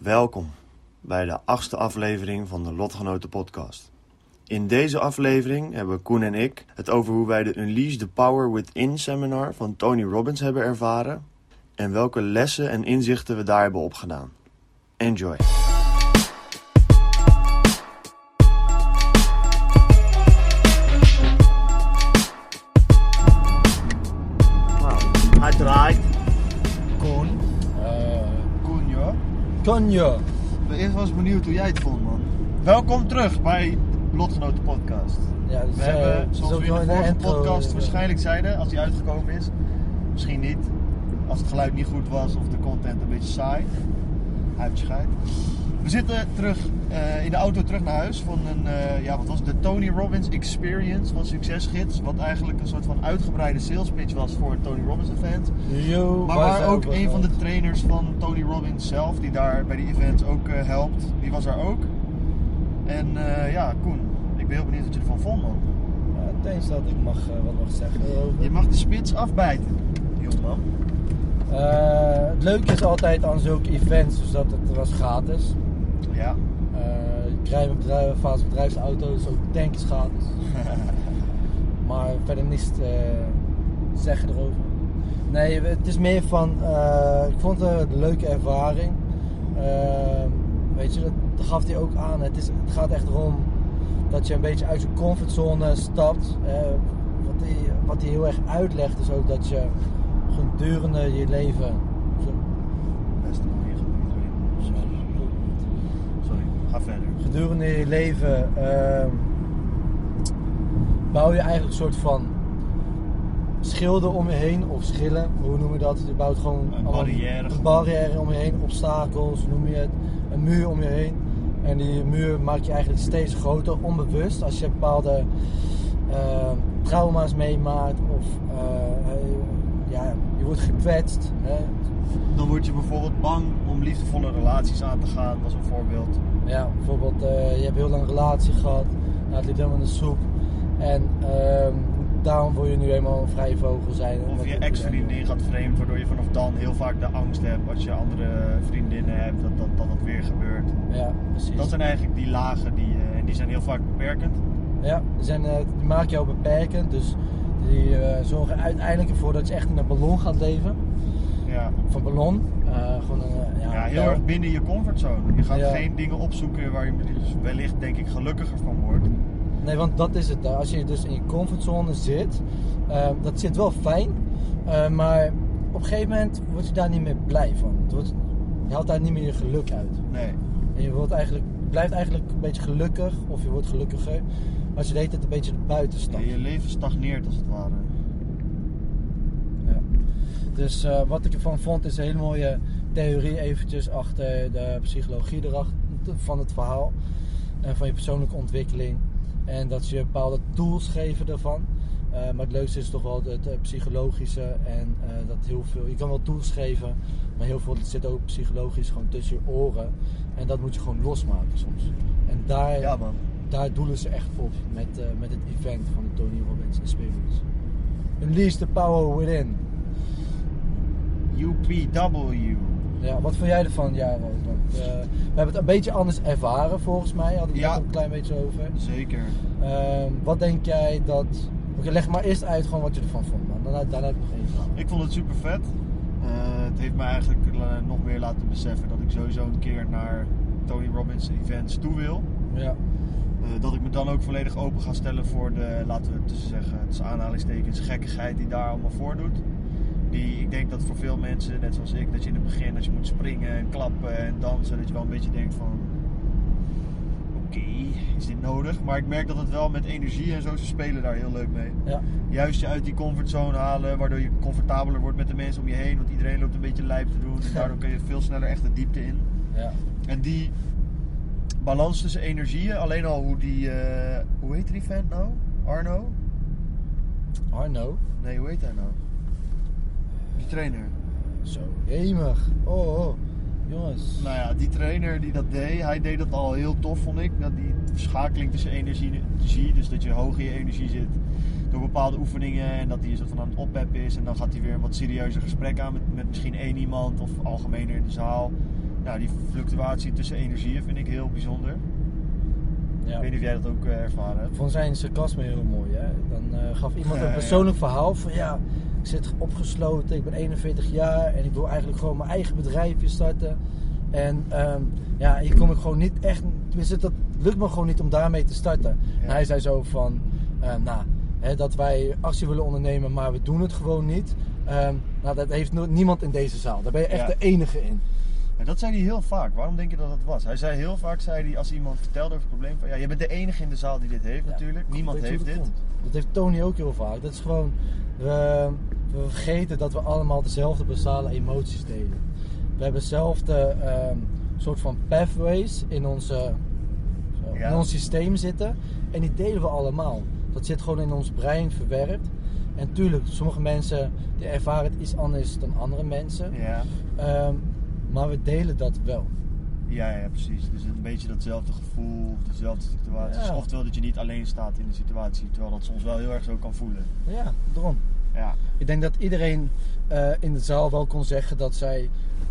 Welkom bij de achtste aflevering van de Lotgenoten podcast. In deze aflevering hebben Koen en ik het over hoe wij de Unleash the Power Within seminar van Tony Robbins hebben ervaren en welke lessen en inzichten we daar hebben opgedaan. Enjoy! Ik ben eerst wel eens benieuwd hoe jij het vond, man. Welkom terug bij Lotgenoten podcast. Ja, dus, We eh, hebben, zoals we in de vorige intro, podcast eh, waarschijnlijk zeiden, als die uitgekomen is, misschien niet. Als het geluid niet goed was of de content een beetje saai. Uitschijt. We zitten terug eh, in de auto terug naar huis van een, eh, ja wat was het? de Tony Robbins Experience van Succesgids. Wat eigenlijk een soort van uitgebreide sales pitch was voor het Tony Robbins event. Yo, Maar waar ook een van de trainers van Tony Robbins zelf, die daar bij die event ook eh, helpt, die was daar ook. En ja, Koen, ik ben heel benieuwd wat je ervan vond, man. Ja, thanks dat ik mag wat mag zeggen. Je mag de spits afbijten, jongeman. Het leuke is altijd aan zulke events, dus dat het was gratis. Ja. Eh een bedrijf, vaas bedrijfsauto, dus ook tank is gratis. maar verder niets te zeggen erover. Nee, het is meer van, eh, ik vond het een leuke ervaring. Eh, weet je, dat, gaf hij ook aan. Het, is, het gaat echt erom dat je een beetje uit je comfortzone stapt. Eh, wat, hij, wat hij heel erg uitlegt is ook dat je gedurende je leven... Zo, Beste manier Sorry, ga verder. gedurende je leven ehm, bouw je eigenlijk een soort van schilden om je heen, of schillen, hoe noem je dat? Je bouwt gewoon Een barrière. een barrière om je heen, obstakels, noem je het, een muur om je heen. En die muur maak je eigenlijk steeds groter, onbewust, als je bepaalde ehm, trauma's meemaakt of eh, ja, je wordt gekwetst. Hè? Dan word je bijvoorbeeld bang om liefdevolle relaties aan te gaan, is een voorbeeld. Ja, bijvoorbeeld, eh, je hebt heel lang een relatie gehad, nou, het liep helemaal in de soep. En ehm, daarom wil je nu helemaal een vrije vogel zijn. Of Omdat je ex-vriendin gaat vreemd, waardoor je vanaf dan heel vaak de angst hebt als je andere vriendinnen hebt, dat dat, dat, dat weer gebeurt. Ja, precies. Dat zijn eigenlijk die lagen die, eh, en die zijn heel vaak beperkend. Ja, die, zijn, eh, die maken jou beperkend, dus die zorgen uiteindelijk ervoor dat je echt in een ballon gaat leven. Ja. Een ballon. eh, gewoon een, eh, ja, Ja, heel ja. erg binnen je comfortzone. Je gaat Ja. geen dingen opzoeken waar je wellicht, denk ik, gelukkiger van wordt. Nee, want dat is het. Als je dus in je comfortzone zit, eh, dat zit wel fijn, maar op een gegeven moment word je daar niet meer blij van. Het wordt, je haalt daar niet meer je geluk uit. Nee. En je wordt eigenlijk, blijft eigenlijk een beetje gelukkig, of je wordt gelukkiger, als je de hele tijd een beetje buiten Ja, stapt. je leven stagneert als het ware. Dus eh, wat ik ervan vond is een hele mooie theorie eventjes achter de psychologie erachter, van het verhaal. En van je persoonlijke ontwikkeling. En dat ze je bepaalde tools geven daarvan. Eh, maar het leukste is toch wel het, psychologische. En eh, dat heel veel. Je kan wel tools geven, maar heel veel zit ook psychologisch gewoon tussen je oren. En dat moet je gewoon losmaken soms. En daar, Ja, man. daar doelen ze echt op met, met het event van de Tony Robbins Experience. Unleash the power within. UPW. Ja, wat vond jij ervan, Jaro? Want, eh, we hebben het een beetje anders ervaren volgens mij. Hadden we het Ja. net een klein beetje over. Zeker. Ehm, wat denk jij dat... Oké, leg maar eerst uit gewoon wat je ervan vond. Man. Daarna, daarna heb ik nog vraag. Ik vond het super vet. Eh, het heeft me eigenlijk eh, nog meer laten beseffen dat ik sowieso een keer naar Tony Robbins events toe wil. Ja, dat ik me dan ook volledig open ga stellen voor de, laten we het dus zeggen, tussen aanhalingstekens, gekkigheid die daar allemaal voordoet. Ik denk dat voor veel mensen, net zoals ik, dat je in het begin, als je moet springen en klappen en dansen, dat je wel een beetje denkt van, oké, is dit nodig? Maar ik merk dat het wel met energie en zo, ze spelen daar heel leuk mee. ja, Juist je uit die comfortzone halen, waardoor je comfortabeler wordt met de mensen om je heen, want iedereen loopt een beetje lijp te doen. En daardoor kun je veel sneller echt de diepte in. Ja. En die balans tussen energieën, alleen al hoe die, eh, hoe heet die vent nou? Arno? Arno. Nee, hoe heet hij nou? Die trainer. Zo, hemig. Oh, oh. Jongens. Nou ja, die trainer die dat deed, hij deed dat al heel tof vond ik. Dat die verschakeling tussen energie, energie dus dat je hoog in je energie zit door bepaalde oefeningen en dat hij zo van aan het oppeppen is. En dan gaat hij weer een wat serieuzer gesprek aan met, met misschien één iemand of algemener in de zaal. Nou, die fluctuatie tussen energieën vind ik heel bijzonder. Ja. Ik weet niet of jij dat ook eh, ervaren hebt. Vond zijn sarcasme heel mooi. Hè? Dan eh, gaf iemand een persoonlijk verhaal van ja, zit opgesloten, ik ben 41 jaar en ik wil eigenlijk gewoon mijn eigen bedrijfje starten. En ehm, ja, hier kom ik gewoon niet echt, tenminste dat lukt me gewoon niet om daarmee te starten. Ja. En hij zei zo van, eh, nou, hè, dat wij actie willen ondernemen, maar we doen het gewoon niet. Ehm, nou, dat heeft niemand in deze zaal. Daar ben je echt Ja. de enige in. En dat zei hij heel vaak. Waarom denk je dat dat was? Hij zei heel vaak, zei hij, als iemand vertelde over het probleem, van ja, je bent de enige in de zaal die dit heeft Ja, natuurlijk. Niemand heeft dit. komt? Dat heeft Tony ook heel vaak. Dat is gewoon, we, we vergeten dat we allemaal dezelfde basale emoties delen. We hebben dezelfde ehm, soort van pathways in, onze, Ja. in ons systeem zitten. En die delen we allemaal. Dat zit gewoon in ons brein verwerkt. En tuurlijk, sommige mensen die ervaren het iets anders dan andere mensen. Ja. Ehm, maar we delen dat wel. Ja, ja, precies. Dus een beetje datzelfde gevoel, dezelfde situaties. Ja. Oftewel dat je niet alleen staat in de situatie, terwijl dat soms wel heel erg zo kan voelen. Ja, daarom. Ja, Ik denk dat iedereen eh, in de zaal wel kon zeggen dat zij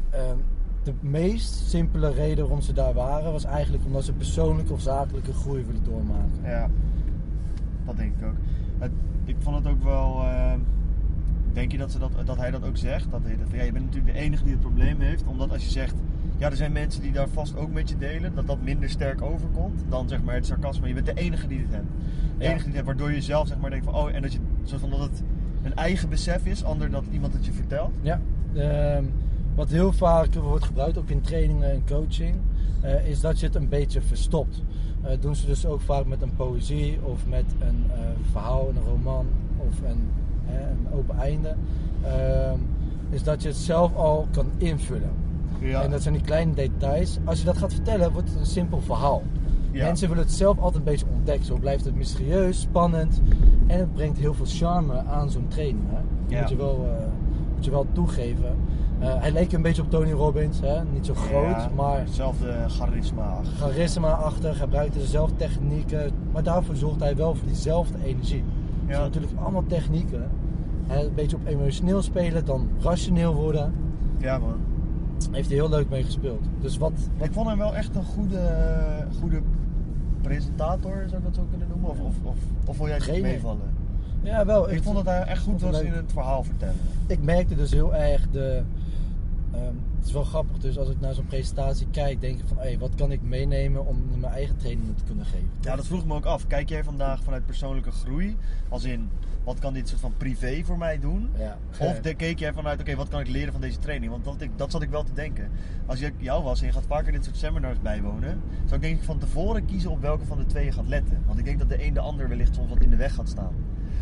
ehm, de meest simpele reden waarom ze daar waren, was eigenlijk omdat ze persoonlijke of zakelijke groei willen doormaken. ja. Dat denk ik ook. Het- ik vond het ook wel. eh, denk je dat, ze dat, dat hij dat ook zegt? Dat hij, dat, ja, je bent natuurlijk de enige die het probleem heeft. Omdat als je zegt. Ja, er zijn mensen die daar vast ook met je delen. Dat dat minder sterk overkomt dan zeg maar het sarcasme. Je bent de enige die dit hebt. De Ja. enige die dit hebt. Waardoor je zelf zeg maar denkt van. Oh, en dat, je, zo van dat het een eigen besef is. Ander dat iemand het je vertelt. Ja, ehm, wat heel vaak wordt gebruikt, ook in trainingen en coaching, eh, is dat je het een beetje verstopt. Eh doen ze dus ook vaak met een poëzie of met een eh, verhaal, een roman of een, hè, een open einde. Ehm, is dat je het zelf al kan invullen. Ja. En dat zijn die kleine details. Als je dat gaat vertellen, wordt het een simpel verhaal. Ja. Mensen willen het zelf altijd een beetje ontdekken. Zo blijft het mysterieus, spannend. En het brengt heel veel charme aan zo'n training. Hè? Ja. moet, je wel, eh, moet je wel toegeven. Eh, hij leek een beetje op Tony Robbins. Hè? Niet zo groot, Ja, maar Hetzelfde charisma. charisma-achtig. Gebruikte dezelfde technieken. Maar daarvoor zorgt hij wel voor diezelfde energie. Ja. natuurlijk allemaal technieken. Hè? Een beetje op emotioneel spelen, dan rationeel worden. Ja, man. Heeft hij heel leuk mee gespeeld. Dus wat, Ik vond hem wel echt een goede, goede presentator, zou ik dat zo kunnen noemen? Of, of, of, of wil jij het Trainer. meevallen? Ja, wel. Ik vond dat hij echt goed was leuk. in het verhaal vertellen. Ik merkte dus heel erg de. Ehm, het is wel grappig, dus als ik naar zo'n presentatie kijk, denk ik van hé, wat kan ik meenemen om mijn eigen trainingen te kunnen geven? Ja, dat vroeg me ook af. Kijk jij vandaag vanuit persoonlijke groei? Als in, wat kan dit soort van privé voor mij doen? Ja. Of de, keek jij vanuit, oké, wat kan ik leren van deze training? Want dat, ik, dat zat ik wel te denken. Als je jou was en je gaat vaker dit soort seminars bijwonen, zou ik denk ik van tevoren kiezen op welke van de twee je gaat letten. Want ik denk dat de een de ander wellicht soms wat in de weg gaat staan.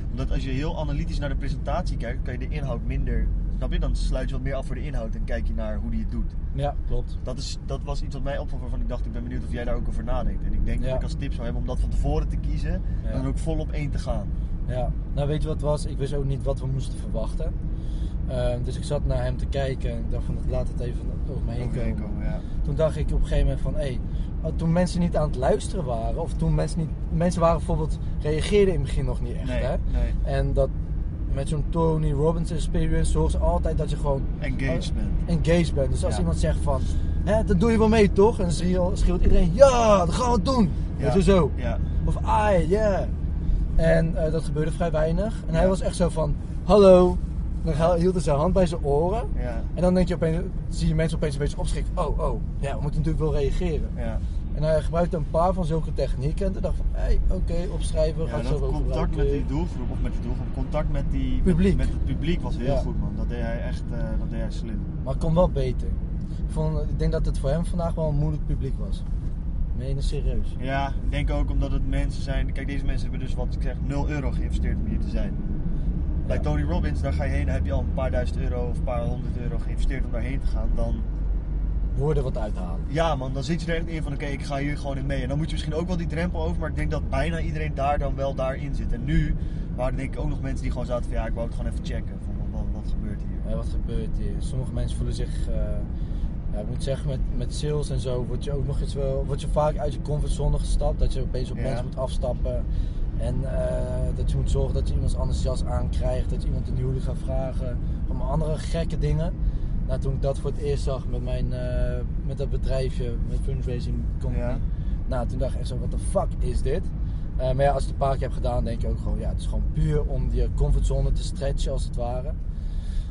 Omdat als je heel analytisch naar de presentatie kijkt, kan je de inhoud minder, snap je? Dan sluit je wat meer af voor de inhoud en kijk je naar hoe die het doet. ja, klopt. Dat, is, dat was iets wat mij opvalt waarvan ik dacht, ik ben benieuwd of jij daar ook over nadenkt. En ik denk Ja. dat ik als tip zou hebben om dat van tevoren te kiezen Ja. en dan ook vol op één te gaan. Ja, nou weet je wat het was? Ik wist ook niet wat we moesten verwachten. Ehm, dus ik zat naar hem te kijken en ik dacht van laat het even over me heen komen. komen, ja. Toen dacht ik op een gegeven moment van hé, oh, toen mensen niet aan het luisteren waren, of toen mensen niet, mensen waren bijvoorbeeld, reageerden in het begin nog niet echt Nee, hè. nee. En dat met zo'n Tony Robbins experience zorgt ze altijd dat je gewoon Engagement. engaged bent. Dus als Ja. iemand zegt van, hè, dat doe je wel mee toch? En dan schreeuwt, schreeuwt iedereen, ja, dat gaan we doen. Ja. Weet je zo. Ja. Of ai, yeah. En eh, dat gebeurde vrij weinig. En hij was echt zo van, hallo. Dan hield hij zijn hand bij zijn oren. Ja. En dan denk je opeens, zie je mensen opeens een beetje opschrikken. Oh, oh, ja, we moeten natuurlijk wel reageren. En hij gebruikte een paar van zulke technieken. En toen dacht ik van, hé, hey, oké, opschrijven. Ja, ga zo contact met die doelgroep, of met die doelgroep, contact met, die, Publiek. met, met het publiek was heel Ja. goed man. Dat deed hij echt eh, dat deed hij slim. Maar het kon wel beter. Ik, vond, ik denk dat het voor hem vandaag wel een moeilijk publiek was. Meen serieus? Ja, ik denk ook omdat het mensen zijn. Kijk, deze mensen hebben dus wat ik zeg 0 euro geïnvesteerd om hier te zijn. Bij Ja. Tony Robbins, daar ga je heen, dan heb je al een paar duizend euro of een paar honderd euro geïnvesteerd om daarheen te gaan. Dan woorden wat uithalen. Ja man, dan zit je er echt in van oké, ik ga hier gewoon in mee. En dan moet je misschien ook wel die drempel over, maar ik denk dat bijna iedereen daar dan wel daarin zit. En nu waren denk ik ook nog mensen die gewoon zaten van ja, ik wou het gewoon even checken. Van wat, wat, gebeurt hier? Ja, wat gebeurt hier? Sommige mensen voelen zich, eh, ja, ik moet zeggen, met, met sales en zo word je ook nog eens wel, word je vaak uit je comfortzone gestapt. Dat je opeens op Ja. mensen moet afstappen. En eh, dat je moet zorgen dat je iemands anders jas aankrijgt. Dat je iemand een huwelijk gaat vragen. Allemaal andere gekke dingen. Nou, toen ik dat voor het eerst zag met, mijn, eh, met dat bedrijfje, met fundraising company. Ja. Nou, toen dacht ik echt zo, wat de fuck is dit? Eh, maar ja, als je het een paar keer hebt gedaan, denk je ook gewoon, ja, het is gewoon puur om je comfortzone te stretchen als het ware.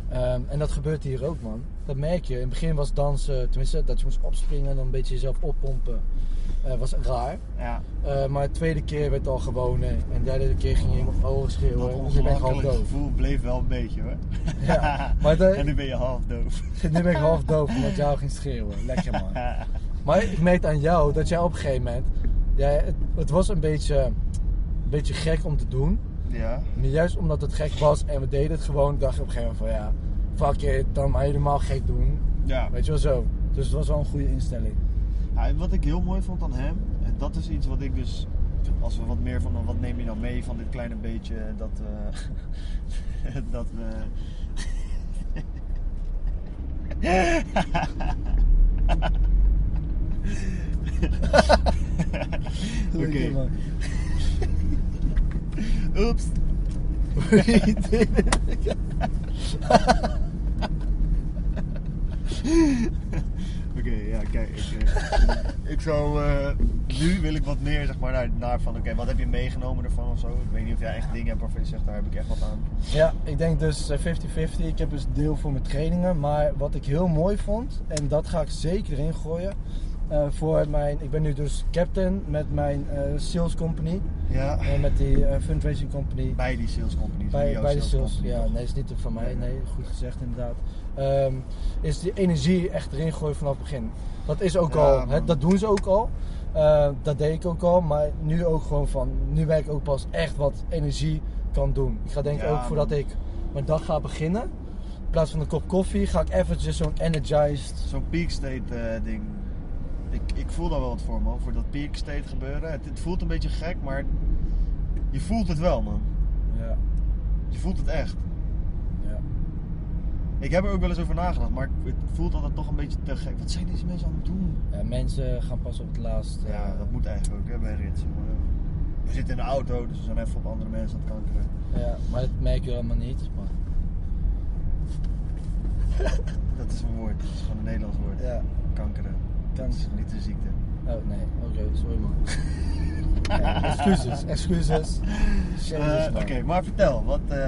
Ehm, en dat gebeurt hier ook, man. Dat merk je. In het begin was dansen, tenminste, dat je moest opspringen en dan een beetje jezelf oppompen, eh, was raar. Ja, Eh, maar de tweede keer werd het al gewoon. eh, En de derde keer ging je iemand ogen dat schreeuwen. Je bent half ongemakkelijke doof. gevoel bleef wel een beetje hoor. Ja, maar de- en nu ben je half doof. Nu ben ik half doof omdat jou ging schreeuwen. Lekker man. Maar ik merkte aan jou dat jij op een gegeven moment. Jij, het, het was een beetje, een beetje gek om te doen. ja. Maar juist omdat het gek was en we deden het gewoon, dacht ik op een gegeven moment van ja, fuck it, dan maar helemaal gek doen. ja. Weet je wel zo. Dus het was wel een goede instelling. Ja, en wat ik heel mooi vond aan hem, en dat is iets wat ik dus, als we wat meer van, wat neem je nou mee van dit kleine beetje, dat, eh, dat we... Oké. man. Oeps. Oké, ja, kijk, ik, eh, ik zou, eh, nu wil ik wat meer, zeg maar, naar, naar van, oké, wat heb je meegenomen ervan of zo? Ik weet niet of jij echt dingen hebt waarvan je zegt, daar heb ik echt wat aan. Ja, ik denk dus eh, 50-50. Ik heb dus deel voor mijn trainingen. Maar wat ik heel mooi vond, en dat ga ik zeker erin gooien. eh, voor mijn, ik ben nu dus captain met mijn eh, sales company. Ja, En met die eh, fundraising company. bij die sales companies. Bij, bij de sales, company, ja, toch? nee, is niet van mij, nee, goed gezegd inderdaad. Ehm, is die energie echt erin gooien vanaf het begin. Dat is ook Ja, al, dat doen ze ook al. Eh, dat deed ik ook al, maar nu ook gewoon van, nu ben ik ook pas echt wat energie kan doen. Ik ga denk ik Ja, ook voordat man. ik mijn dag ga beginnen, in plaats van een kop koffie, ga ik eventjes zo'n energized. Zo'n peak state eh, ding. Ik, ik voel daar wel wat voor man, voor dat peak state gebeuren. Het, het voelt een beetje gek, maar je voelt het wel man. Ja, Je voelt het echt. Ik heb er ook wel eens over nagedacht, maar het voelt altijd toch een beetje te gek. Wat zijn deze mensen aan het doen? Ja, mensen gaan pas op het laatst. eh, Ja, dat moet eigenlijk ook hè, bij rits. Maar, We zitten in de auto, dus we zijn even op andere mensen aan het kankeren. ja, maar dat merk je helemaal niet. Maar, Dat is een woord, dat is gewoon een Nederlands woord. ja, Kankeren. Dat is kanker. niet een ziekte. Oh nee, oké, sorry man. Ja, excuses, excuses. Eh. Oké, maar vertel, wat... eh,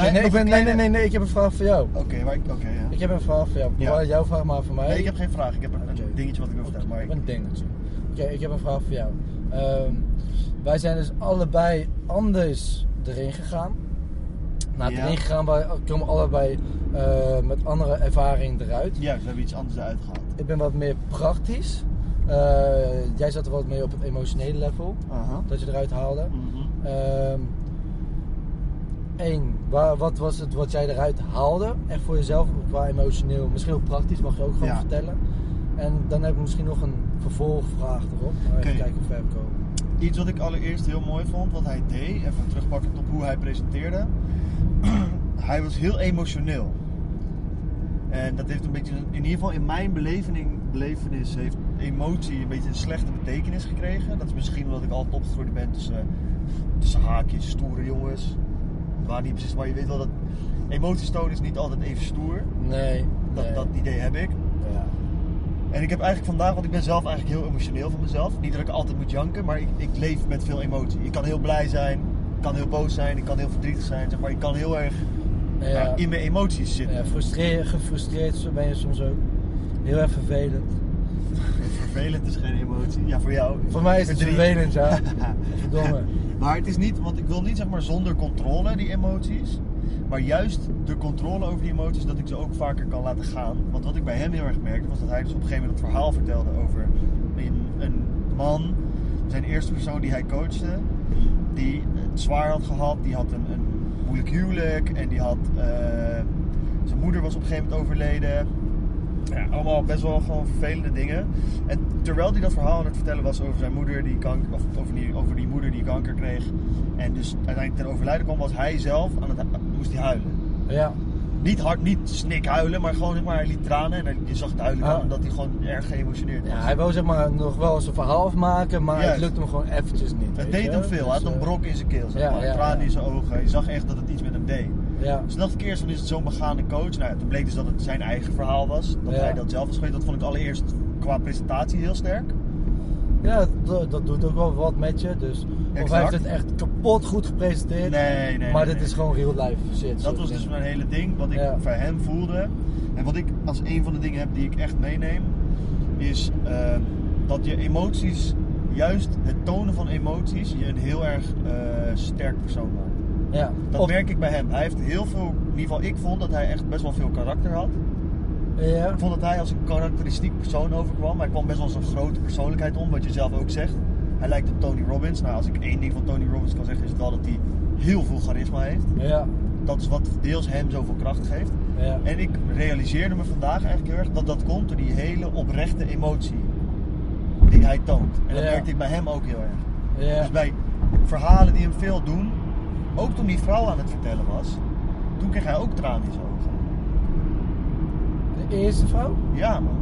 Nee, nee, ik ben, nee, nee, nee, nee, ik heb een vraag voor jou. Oké, maar ik... Oké, ja. Ik heb een vraag voor jou. Ja. Jouw vraag maar voor mij. Nee, ik heb geen vraag. Ik heb een, dingetje wat ik wil vertellen. Maar ik, Een dingetje. Oké, ik heb een vraag voor jou. Ehm, wij zijn dus allebei anders erin gegaan. Nou, Ja. erin gegaan, wij komen allebei eh, met andere ervaring eruit. ja, we hebben iets anders uitgehaald. Ik ben wat meer praktisch. Eh, jij zat er wat meer op het emotionele level, dat je eruit haalde. Mhm. Ehm Wa- wat was het wat jij eruit haalde? Echt voor jezelf, qua emotioneel, misschien ook praktisch, mag je ook gewoon Ja. vertellen. En dan heb ik misschien nog een vervolgvraag erop. Maar even Oké. kijken hoe ver we komen. Iets wat ik allereerst heel mooi vond, wat hij deed, even terugpakken op hoe hij presenteerde. hij was heel emotioneel. En dat heeft een beetje, in ieder geval in mijn belevenis, heeft emotie een beetje een slechte betekenis gekregen. Dat is misschien omdat ik altijd opgegroeid ben tussen, tussen haakjes, stoere jongens. Waar niet precies, maar je weet wel dat emoties tonen is niet altijd even stoer. Nee. Dat, nee. dat idee heb ik. Ja. En ik heb eigenlijk vandaag, want ik ben zelf eigenlijk heel emotioneel van mezelf. Niet dat ik altijd moet janken, maar ik, ik leef met veel emotie. Ik kan heel blij zijn, ik kan heel boos zijn, ik kan heel verdrietig zijn. Zeg maar ik kan heel erg Ja. in mijn emoties zitten. Ja, frustreer, gefrustreerd zo ben je soms ook. Heel erg vervelend. Vervelend is geen emotie. Ja, voor jou. Voor mij is het Verdriet. vervelend, ja. Verdomme. Maar het is niet, want ik wil niet zeg maar zonder controle die emoties. Maar juist de controle over die emoties, dat ik ze ook vaker kan laten gaan. Want wat ik bij hem heel erg merkte, was dat hij dus op een gegeven moment het verhaal vertelde over een, een man, zijn eerste persoon die hij coachte, die het zwaar had gehad, die had een, een moeilijk huwelijk en die had, eh, zijn moeder was op een gegeven moment overleden. Ja, allemaal best wel gewoon vervelende dingen. En terwijl hij dat verhaal aan het vertellen was over zijn moeder die kanker, of over die, over die moeder die kanker kreeg. En dus uiteindelijk ten overlijden kwam, was hij zelf aan het moest hij huilen. Ja. Niet hard, niet snik huilen, maar gewoon zeg maar, hij liet tranen. En je zag duidelijk Ah. aan hem dat hij gewoon erg geëmotioneerd was. ja, hij wou zeg maar nog wel zijn verhaal afmaken, maar Juist. het lukte hem gewoon eventjes niet. het deed je. hem veel. Hij had Dus, een eh, brok in zijn keel, zeg ja, maar. tranen in zijn ogen. Je zag echt dat het iets met hem deed. Ja. Dus dacht ik eerst van is het zo'n begaande coach. Nou toen bleek dus dat het zijn eigen verhaal was. Dat Ja. hij dat zelf was geweest. Dat vond ik allereerst qua presentatie heel sterk. Ja, dat, dat doet ook wel wat met je. Dus, of hij heeft het echt kapot goed gepresenteerd. Nee, nee. maar nee, dit is gewoon real life shit. Dat was dus mijn hele ding, wat ik Ja. voor hem voelde. En wat ik als een van de dingen heb die ik echt meeneem, is ehm, dat je emoties, juist het tonen van emoties, je een heel erg eh, sterk persoon maakt. Ja. Dat Of- merk ik bij hem. Hij heeft heel veel, in ieder geval ik vond dat hij echt best wel veel karakter had. Ja. Ik vond dat hij als een karakteristiek persoon overkwam. Hij kwam best wel als een grote persoonlijkheid om, wat je zelf ook zegt. Hij lijkt op Tony Robbins. Nou, als ik één ding van Tony Robbins kan zeggen, is het wel dat hij heel veel charisma heeft. Ja. Dat is wat deels hem zoveel kracht geeft. Ja. En ik realiseerde me vandaag eigenlijk heel erg dat dat komt door die hele oprechte emotie die hij toont. En dat merkte ik bij hem ook heel erg. Ja. Dus bij verhalen die hem veel doen, ook toen die vrouw aan het vertellen was, toen kreeg hij ook tranen in zijn ogen. De eerste vrouw? Ja, man.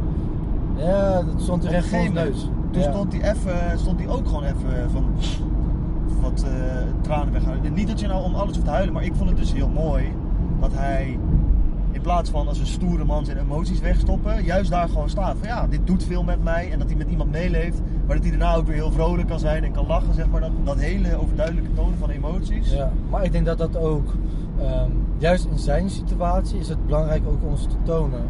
Ja, dat stond er Op recht een voor ons gegeven neus. Toen Ja. stond hij even, stond hij ook gewoon even van wat eh, tranen weghouden. Niet dat je nou om alles hoeft te huilen, maar ik vond het dus heel mooi dat hij in plaats van als een stoere man zijn emoties wegstoppen, juist daar gewoon staat. Van ja, dit doet veel met mij en dat hij met iemand meeleeft, maar dat hij daarna ook weer heel vrolijk kan zijn en kan lachen, zeg maar. Dat, dat hele overduidelijke tonen van emoties. Ja, maar ik denk dat dat ook, ehm, juist in zijn situatie, is het belangrijk ook om ze te tonen.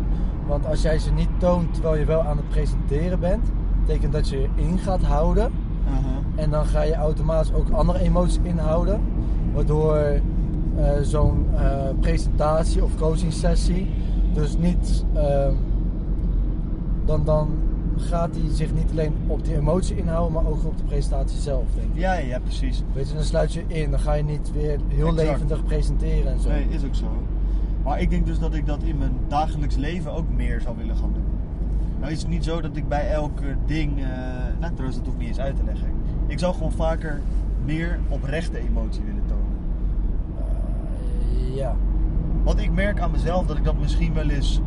Want als jij ze niet toont terwijl je wel aan het presenteren bent, betekent dat je je in gaat houden. Uh-huh. En dan ga je automatisch ook andere emoties inhouden. Waardoor eh, zo'n eh, presentatie of coaching sessie dus niet. ehm, dan, dan gaat hij zich niet alleen op die emotie inhouden, maar ook op de presentatie zelf, denk ik. Ja, ja, precies. Weet je, dan sluit je in, dan ga je niet weer heel Exact. levendig presenteren en zo. Nee, is ook zo. Maar ik denk dus dat ik dat in mijn dagelijks leven ook meer zou willen gaan doen. Nou is het niet zo dat ik bij elk ding, eh nou trouwens dat hoeft niet eens uit te leggen. Ik zou gewoon vaker meer oprechte emotie willen tonen. Eh, ja. Want ik merk aan mezelf dat ik dat misschien wel eens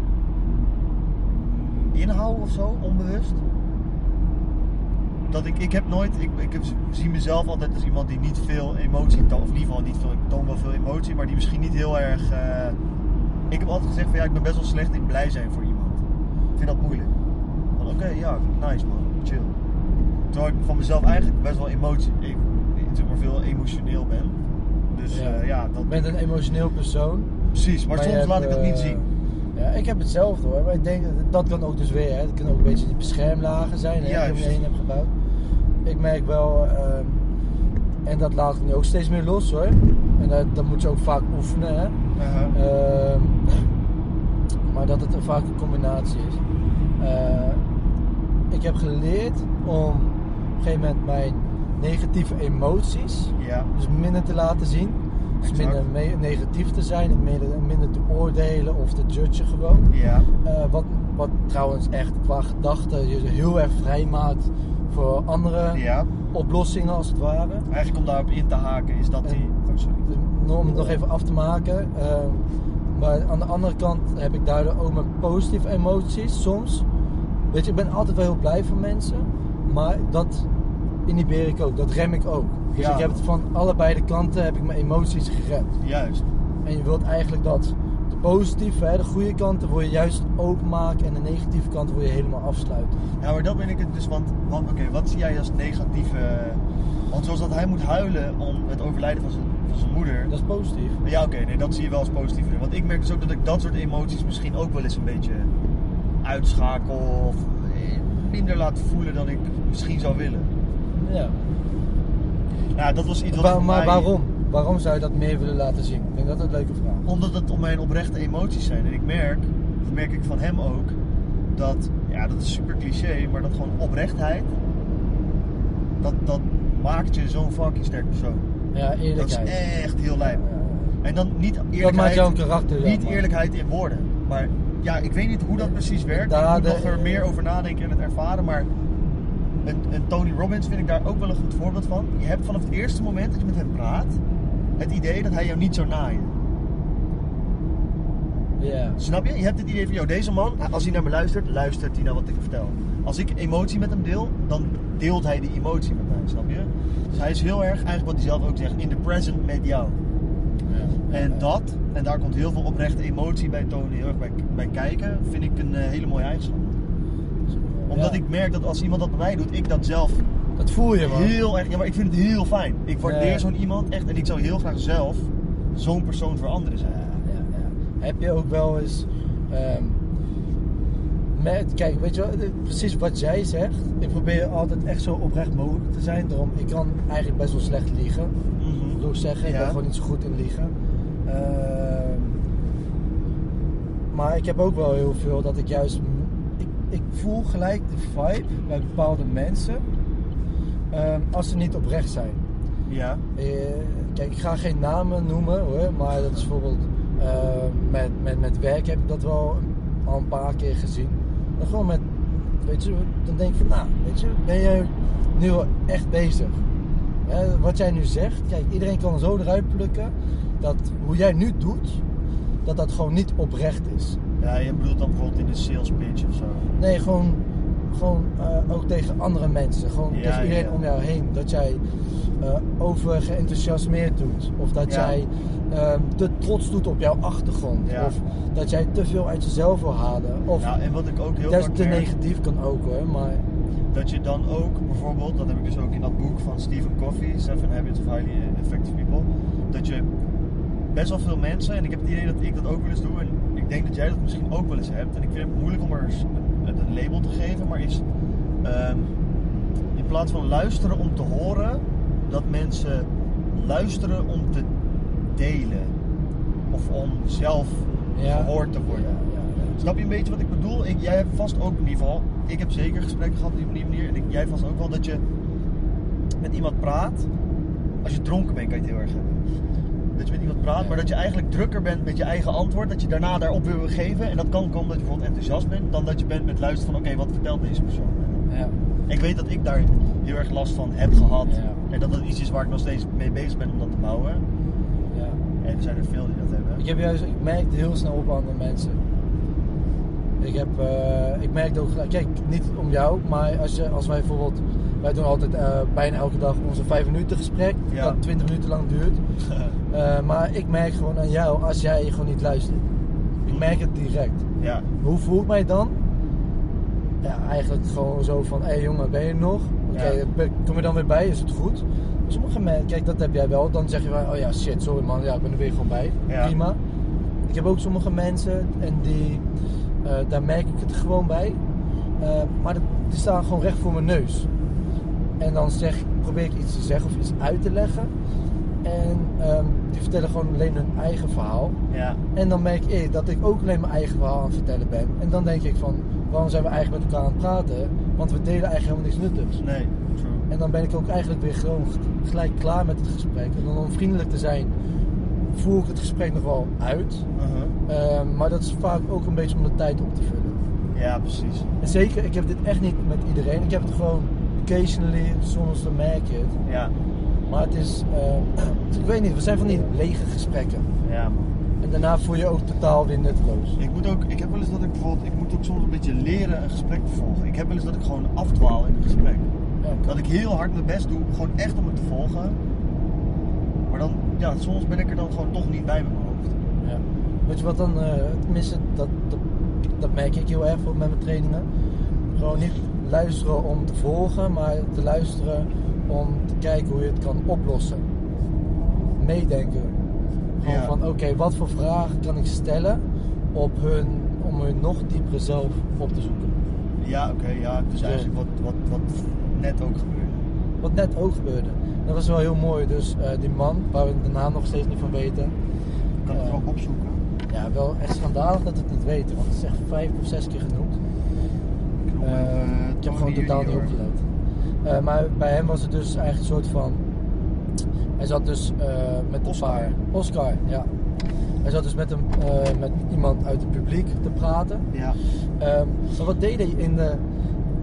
mm, inhoud of zo, onbewust. Dat ik, ik heb nooit, ik, ik heb, zie mezelf altijd als iemand die niet veel emotie toont. Of in ieder geval niet veel, ik toon wel veel emotie, maar die misschien niet heel erg... eh, ik heb altijd gezegd van ja, ik ben best wel slecht in blij zijn voor iemand. Ik vind dat moeilijk. Van oké, ja, nice man, chill. Terwijl ik van mezelf eigenlijk best wel emotie, e- zeg maar veel emotioneel ben. Dus Ja. ja, ja dat Je bent een emotioneel persoon. Precies, maar, soms hebt, laat ik dat niet eh, zien. Ja, ik heb hetzelfde hoor. Maar ik denk dat dat kan ook dus weer. Hè. Het kunnen ook een beetje die beschermlagen zijn hè, die je heen hebt gebouwd. Ik merk wel, ehm, en dat laat ik nu ook steeds meer los hoor. En dat, dat moet je ook vaak oefenen. Hè. Uh-huh. Ehm, maar dat het vaak een combinatie is. Eh, ik heb geleerd om op een gegeven moment mijn negatieve emoties ja, dus minder te laten zien. Minder me- negatief te zijn en minder, minder te oordelen of te judgen gewoon. ja, Eh, wat, wat trouwens echt qua gedachten je heel erg vrij maakt voor andere ja. oplossingen als het ware. Eigenlijk om daarop in te haken is dat die... Oh, sorry. Om het nog even af te maken. ehm, maar aan de andere kant heb ik daardoor ook mijn positieve emoties soms. Weet je, ik ben altijd wel heel blij voor mensen. Maar dat inhibeer ik ook, dat rem ik ook. Dus Ja. ik heb het van allebei de kanten heb ik mijn emoties geremd. Juist. En je wilt eigenlijk dat de positieve, hè, de goede kanten wil je juist openmaken en de negatieve kanten wil je helemaal afsluiten. Ja, maar dat ben ik het dus, want, want oké, wat zie jij als negatieve... Want zoals dat hij moet huilen om het overlijden van zijn, van zijn moeder. Dat is positief. Ja, oké, nee, dat zie je wel als positief. Want ik merk dus ook dat ik dat soort emoties misschien ook wel eens een beetje uitschakel of minder laat voelen dan ik misschien zou willen. Ja. Ja, dat was iets wat Wa- maar mij- waarom? Waarom zou je dat meer willen laten zien? Ik vind dat een leuke vraag. Omdat het om mijn oprechte emoties zijn. En ik merk, dat merk ik van hem ook, dat, ja, dat is super cliché, maar dat gewoon oprechtheid, dat, dat maakt je zo'n fucking sterk persoon. Ja, Dat is eerlijkheid. echt heel lijp. Ja, ja. En dan niet Dat maakt eerlijkheid, jouw karakter. niet eerlijkheid in woorden, maar ja, ik weet niet hoe dat precies werkt. Daar ik moet nog er meer over nadenken en het ervaren. Maar een, een Tony Robbins vind ik daar ook wel een goed voorbeeld van. Je hebt vanaf het eerste moment dat je met hem praat, het idee dat hij jou niet zou naaien. Snap je? Je hebt het idee van, joh, deze man, als hij naar me luistert, luistert hij naar wat ik vertel. Als ik emotie met hem deel, dan deelt hij die emotie met mij, snap je? Dus hij is heel erg, eigenlijk wat hij zelf ook zegt, in the present met jou. En dat, en daar komt heel veel oprechte emotie bij Tony heel erg bij, bij kijken, vind ik een eh, hele mooie eigenschap. Omdat Ja. ik merk dat als iemand dat bij mij doet, ik dat zelf Dat voel je, man. heel erg, ja maar ik vind het heel fijn. Ik waardeer Ja. zo'n iemand echt en ik zou heel graag zelf zo'n persoon voor anderen zijn. Ja, ja, ja. Heb je ook wel eens. ehm, met, kijk, weet je wel, precies wat jij zegt. Ik probeer altijd echt zo oprecht mogelijk te zijn. Daarom, ik kan eigenlijk best wel slecht liegen. Wil ik zeggen. Ik ben gewoon niet zo goed in liegen. Ehm, maar ik heb ook wel heel veel dat ik juist... Ik, voel gelijk de vibe bij bepaalde mensen. ehm, als ze niet oprecht zijn. Ja. Eh, kijk, ik ga geen namen noemen hoor. Maar dat is bijvoorbeeld... ehm, met, met, met werk heb ik dat wel al een paar keer gezien. Maar gewoon met... Weet je, dan denk ik van... Nou, weet je, ben jij nu wel echt bezig? Hè, wat jij nu zegt, kijk, iedereen kan zo eruit plukken dat hoe jij nu doet, dat dat gewoon niet oprecht is. Ja, je bedoelt dan bijvoorbeeld in de sales pitch of zo. Nee, gewoon, gewoon eh, ook tegen andere mensen, gewoon Ja, tegen iedereen ja. om jou heen. Dat jij eh over geenthousiasmeerd doet, of dat Ja. jij ehm, te trots doet op jouw achtergrond, of dat jij te veel uit jezelf wil halen, of Ja, en wat ik ook heel dat vaak te merk, negatief kan ook hoor, maar dat je dan ook bijvoorbeeld, dat heb ik dus ook in dat boek van Stephen Covey, Seven Habits of Highly Effective People, dat je best wel veel mensen, en ik heb het idee dat ik dat ook wel eens doe, en ik denk dat jij dat misschien ook wel eens hebt, en ik vind het moeilijk om er een, label te geven, maar is ehm, in plaats van luisteren om te horen, dat mensen luisteren om te delen. Of om zelf ja. gehoord te worden. Ja, ja, ja. Snap je een beetje wat ik bedoel? Ik, jij hebt vast ook in ieder geval. Ik heb zeker gesprekken gehad op die manier. En ik, jij vast ook wel dat je met iemand praat. Als je dronken bent, kan je het heel erg hebben. Dat je met iemand praat, maar dat je eigenlijk drukker bent met je eigen antwoord. Dat je daarna daarop wil geven. En dat kan komen dat je bijvoorbeeld enthousiast bent. Dan dat je bent met luisteren van oké, wat vertelt deze persoon? Ja. Ik weet dat ik daar heel erg last van heb gehad. Ja. En dat dat iets is waar ik nog steeds mee bezig ben om dat te bouwen. ja. En er zijn er veel die dat hebben. Ik heb juist, ik merk het heel snel op andere mensen. Ik heb, eh, ik merk ook kijk, niet om jou, maar als, je, als wij bijvoorbeeld, wij doen altijd eh, bijna elke dag onze 5 minuten gesprek, Ja. dat 20 minuten lang duurt. Eh, maar ik merk gewoon aan jou als jij gewoon niet luistert. Ik merk het direct. ja. Hoe voel ik mij dan? Ja, eigenlijk gewoon zo van, hé hey jongen, ben je nog? Oké, kom je dan weer bij? Is het goed? Sommige mensen, kijk, dat heb jij wel. Dan zeg je van, oh ja, shit, sorry man, ja, ik ben er weer gewoon bij. Prima. Ik heb ook sommige mensen en die, eh, daar merk ik het gewoon bij. Maar die staan gewoon recht voor mijn neus. En dan zeg, probeer ik iets te zeggen of iets uit te leggen. En ehm, die vertellen gewoon alleen hun eigen verhaal. Ja. En dan merk ik dat ik ook alleen mijn eigen verhaal aan het vertellen ben. En dan denk ik van, waarom zijn we eigenlijk met elkaar aan het praten? Want we delen eigenlijk helemaal niks nuttigs. Nee, true. En dan ben ik ook eigenlijk weer gewoon gelijk klaar met het gesprek. En dan om vriendelijk te zijn, voer ik het gesprek nog wel uit. Uh-huh. Ehm, maar dat is vaak ook een beetje om de tijd op te vullen. Ja, precies. En zeker, ik heb dit echt niet met iedereen. Ik heb het gewoon occasionally, soms dan merk je het. Ja. Maar het is, eh, ik weet niet, we zijn van die lege gesprekken. Ja, man. En daarna voel je ook totaal weer nutteloos. Ik moet ook, ik heb wel eens dat ik bijvoorbeeld, ik moet ook soms een beetje leren een gesprek te volgen. Ik heb wel eens dat ik gewoon afdwaal in een gesprek. Ja, Dat ik heel hard mijn best doe, gewoon echt om het te volgen. Maar dan, ja, soms ben ik er dan gewoon toch niet bij met mijn hoofd. Ja. Weet je wat dan, eh tenminste, dat, dat, dat merk ik heel erg voor met mijn trainingen. Gewoon niet luisteren om te volgen, maar te luisteren om te kijken hoe je het kan oplossen. Meedenken. Gewoon Ja. van, oké, wat voor vragen kan ik stellen op hun, om hun nog diepere zelf op te zoeken. Ja, oké, ja. Dus eigenlijk wat, wat, wat net ook gebeurde. Wat net ook gebeurde. Dat was wel heel mooi. Dus eh, die man, waar we de naam nog steeds niet van weten. Ik kan het Ja. ook opzoeken. Ja, wel echt schandalig dat we het niet weten, want het is echt vijf of zes keer genoemd. Ik, Eh, ik heb gewoon totaal niet opgelet. Eh, maar bij hem was het dus eigenlijk een soort van. Hij zat dus eh, met Oscar. paar. Oscar, ja. Hij zat dus met, een, met iemand uit het publiek te praten. Ja. Ehm, maar wat deed hij in de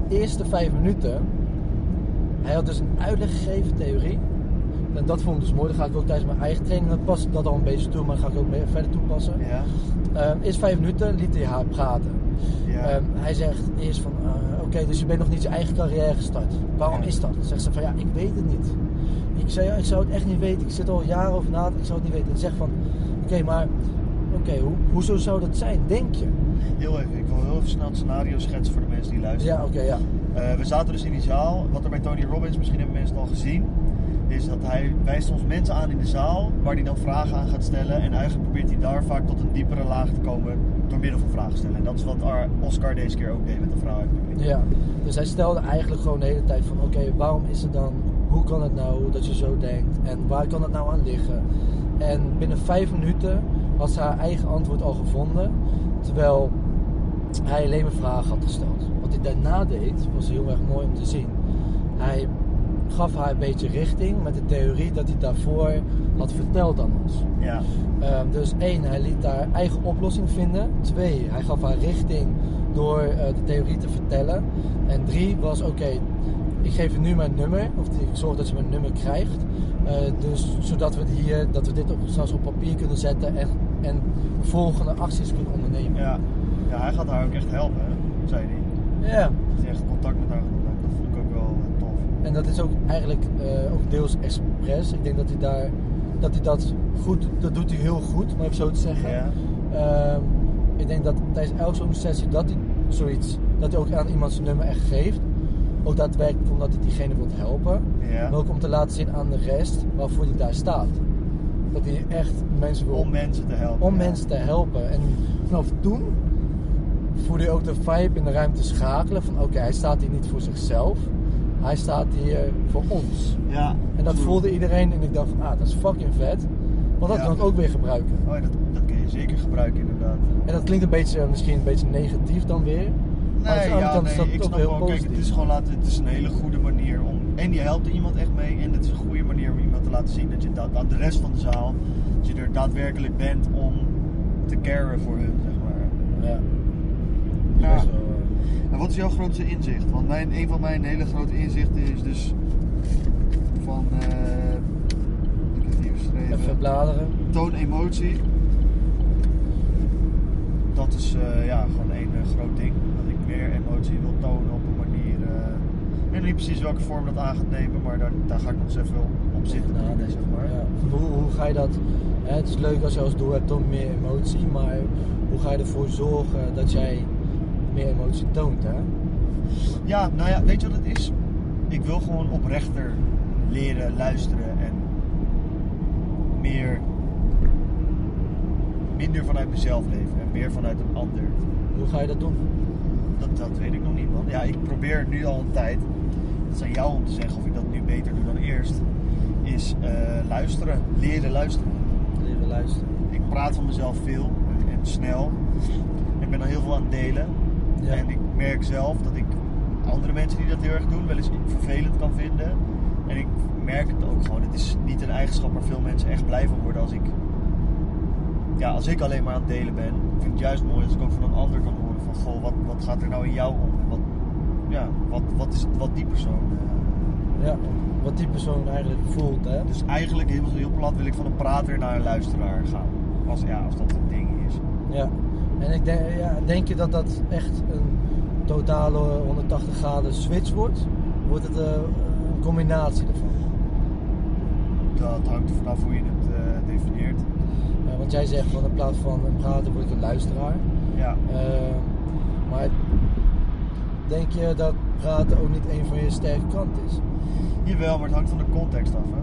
eerste vijf minuten? Hij had dus een uitleg gegeven, theorie. En dat vond ik dus mooi. Dat ga ik ook tijdens mijn eigen training, dat pas ik dat al een beetje toe, maar dat ga ik ook meer verder toepassen. Ja. Ehm, eerst vijf minuten liet hij haar praten. Ja. Ehm, hij zegt eerst van, oké, dus je bent nog niet je eigen carrière gestart. Waarom is dat? Zegt ze van, ja, ik weet het niet. Ik zei, ja, ik zou het echt niet weten. Ik zit al jaren over na, ik zou het niet weten. En zegt van, oké, maar, oké, hoe, hoezo zou dat zijn, denk je? Heel even, ik wil heel even snel het scenario schetsen voor de mensen die luisteren. Ja, oké, ja. Eh, we zaten dus in die zaal. Wat er bij Tony Robbins, misschien hebben mensen het al gezien, is dat hij wijst ons mensen aan in de zaal waar hij dan vragen aan gaat stellen. En eigenlijk probeert hij daar vaak tot een diepere laag te komen door middel van vragen stellen. En dat is wat Ar- Oscar deze keer ook deed met de vrouw. Ja, dus hij stelde eigenlijk gewoon de hele tijd van oké, waarom is het dan, hoe kan het nou dat je zo denkt en waar kan het nou aan liggen? En binnen vijf minuten had ze haar eigen antwoord al gevonden, terwijl hij alleen maar vragen had gesteld. Wat hij daarna deed, was heel erg mooi om te zien. Hij gaf haar een beetje richting met de theorie dat hij daarvoor had verteld aan ons. Ja, Ehm, dus één, hij liet haar eigen oplossing vinden. Twee, hij gaf haar richting door eh, de theorie te vertellen. En drie was, oké, ik geef je nu mijn nummer. Of ik zorg dat je mijn nummer krijgt. Eh, dus zodat we, hier, dat we dit op, zelfs op papier kunnen zetten en, en volgende acties kunnen ondernemen. ja. ja, hij gaat haar ook echt helpen, hè, zei hij. Ja. Hij echt contact met haar. Dat vond ik ook wel. En dat is ook eigenlijk eh, ook deels expres. Ik denk dat hij daar dat hij dat goed, dat doet hij heel goed, om even zo te zeggen. Ja. Ehm, ik denk dat tijdens elke zo'n sessie dat hij zoiets, dat hij ook aan iemand zijn nummer echt geeft. Ook daadwerkelijk omdat hij diegene wil helpen. Maar ook om te laten zien aan de rest waarvoor hij daar staat. Dat hij echt mensen wil Om mensen te helpen. om ja. mensen te helpen. En vanaf toen voelde je ook de vibe in de ruimte schakelen van oké, hij staat hier niet voor zichzelf. Hij staat hier voor ons. Ja. En dat voelde iedereen en ik dacht van ah, dat is fucking vet. Want dat Ja. kan ik ook weer gebruiken. Oh, ja, dat, dat kun je zeker gebruiken inderdaad. En dat klinkt een beetje, misschien een beetje negatief dan weer. Nee, ja, kant nee, is dat ik snap heel wel. Kijk, positief. het is gewoon laten, het is een hele goede manier om. En je helpt er iemand echt mee. En het is een goede manier om iemand te laten zien dat je da- aan de rest van de zaal, dat je er daadwerkelijk bent om te caren voor hun, zeg maar. Ja. Ja. En wat is jouw grootste inzicht? Want mijn, een van mijn hele grote inzichten is dus van, eh, ik heb hier geschreven, even bladeren. toon emotie. Dat is eh, ja, gewoon één eh, groot ding. Dat ik meer emotie wil tonen op een manier. ik weet niet precies welke vorm dat aan gaat nemen, maar daar, daar ga ik nog eens even op, zitten. Nadenken, zeg maar. Ja. Hoe, hoe ga je dat? Hè, het is leuk als je als doel hebt toon meer emotie, maar hoe ga je ervoor zorgen dat jij meer emotie toont? Hè? Ja, nou ja, weet je wat het is? Ik wil gewoon oprechter leren luisteren en meer, minder vanuit mezelf leven en meer vanuit een ander. Hoe ga je dat doen? Dat, dat weet ik nog niet, man. Ja, ik probeer nu al een tijd, dat is aan jou om te zeggen of ik dat nu beter doe dan eerst, is eh, luisteren, leren luisteren. Leren luisteren. Ik praat van mezelf veel en, en snel. Ik ben al heel veel aan het delen. Ja. En ik merk zelf dat ik andere mensen die dat heel erg doen wel eens vervelend kan vinden. En ik merk het ook gewoon. Het is niet een eigenschap waar veel mensen echt blij van worden als ik, ja, als ik alleen maar aan het delen ben. Ik vind het juist mooi als ik ook van een ander kan horen van goh, wat, wat gaat er nou in jou om? En wat, ja, wat, wat is het, wat die persoon. eh, Ja, wat die persoon eigenlijk voelt. Hè? dus eigenlijk heel, heel plat wil ik van een prater naar een luisteraar gaan. Als, ja, als dat een ding is. Ja. En ik denk, ja, denk je dat dat echt een totale 180 graden switch wordt? Wordt het eh, een combinatie ervan? Dat hangt er vanaf hoe je het eh, definieert. Want jij zegt van in plaats van een prater word ik een luisteraar. Ja. Eh, maar denk je dat praten ook niet een van je sterke kanten is? Jawel, maar het hangt van de context af. Hè?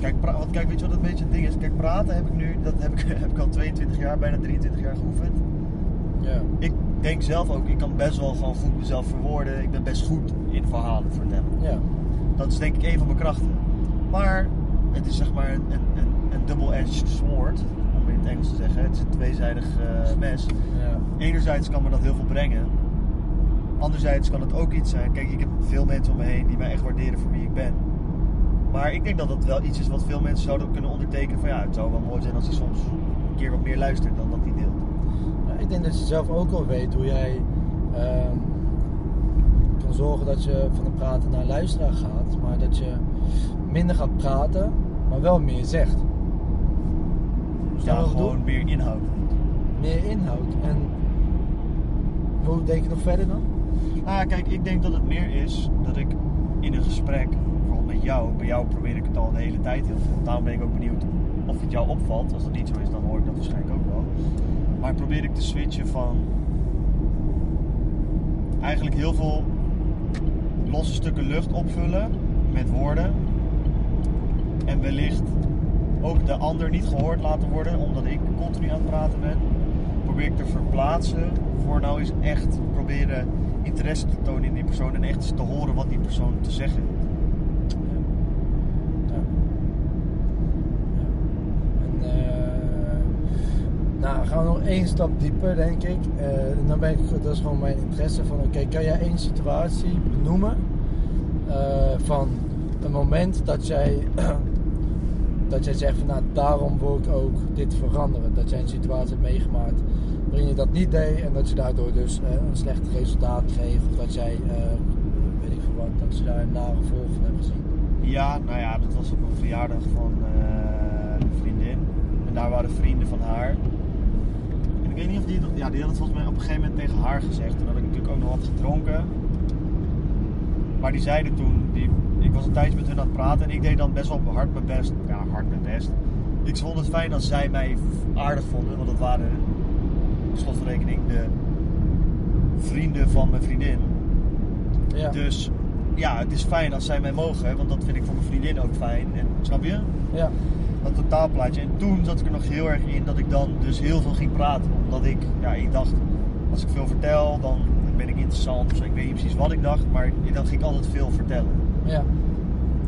Kijk, want kijk, weet je wat een beetje het ding is? Kijk, praten heb ik nu, dat heb ik, heb ik al 22 jaar, bijna 23 jaar geoefend. Ik denk zelf ook, ik kan best wel gewoon goed mezelf verwoorden. Ik ben best goed in verhalen vertellen. Dat is denk ik een van mijn krachten. Maar het is zeg maar een, een, een, een double-edged sword, om in het Engels te zeggen. Het is een tweezijdig eh, mes. Enerzijds kan me dat heel veel brengen. Anderzijds kan het ook iets zijn. Kijk, ik heb veel mensen om me heen die mij echt waarderen voor wie ik ben. Maar ik denk dat dat wel iets is wat veel mensen zouden kunnen ondertekenen. Van ja, het zou wel mooi zijn als hij soms een keer wat meer luistert dan dat hij deelt. Denk dat je zelf ook al weet hoe jij ehm, kan zorgen dat je van het praten naar luisteraar gaat, maar dat je minder gaat praten, maar wel meer zegt. Bedoel? gewoon meer inhoud. Meer inhoud. En hoe denk je nog verder dan? Nou ja, kijk, ik denk dat het meer is dat ik in een gesprek, bijvoorbeeld met jou, bij jou probeer ik het al de hele tijd heel veel. Daarom ben ik ook benieuwd of het jou opvalt. Als dat niet zo is, dan hoor ik dat waarschijnlijk ook wel. Maar probeer ik te switchen van eigenlijk heel veel losse stukken lucht opvullen met woorden. En wellicht ook de ander niet gehoord laten worden, omdat ik continu aan het praten ben. Probeer ik te verplaatsen voor nou eens echt proberen interesse te tonen in die persoon en echt eens te horen wat die persoon te zeggen heeft. Ja. Ja. En eh, nou, gaan we nog één stap dieper, denk ik. Eh, en dan ben ik, dat is gewoon mijn interesse van, oké, kan jij één situatie benoemen eh, van een moment dat jij, dat jij zegt van, nou, daarom wil ik ook dit veranderen. Dat jij een situatie hebt meegemaakt waarin je dat niet deed en dat je daardoor dus eh, een slecht resultaat kreeg. Of dat jij, weet ik veel wat, dat je daar een nare gevolg van hebt gezien. Ja, nou ja, dat was op een verjaardag van een vriendin. En daar waren vrienden van haar. Ik weet niet of die... Ja, die had het volgens mij op een gegeven moment tegen haar gezegd. Toen had ik natuurlijk ook nog wat gedronken. Maar die zeiden toen... Die, ik was een tijdje met hun aan het praten. En ik deed dan best wel hard mijn best. Ja, hard mijn best. Ik vond het fijn als zij mij aardig vonden. Want dat waren, op slot van rekening, de vrienden van mijn vriendin. Ja. Dus ja, het is fijn als zij mij mogen, want dat vind ik voor mijn vriendin ook fijn. En, snap je? ja. Dat totaalplaatje. En toen zat ik er nog heel erg in dat ik dan dus heel veel ging praten. Omdat ik, ja, ik dacht, als ik veel vertel, dan ben ik interessant. Ik weet niet precies wat ik dacht, maar dan ging ik altijd veel vertellen. Ja.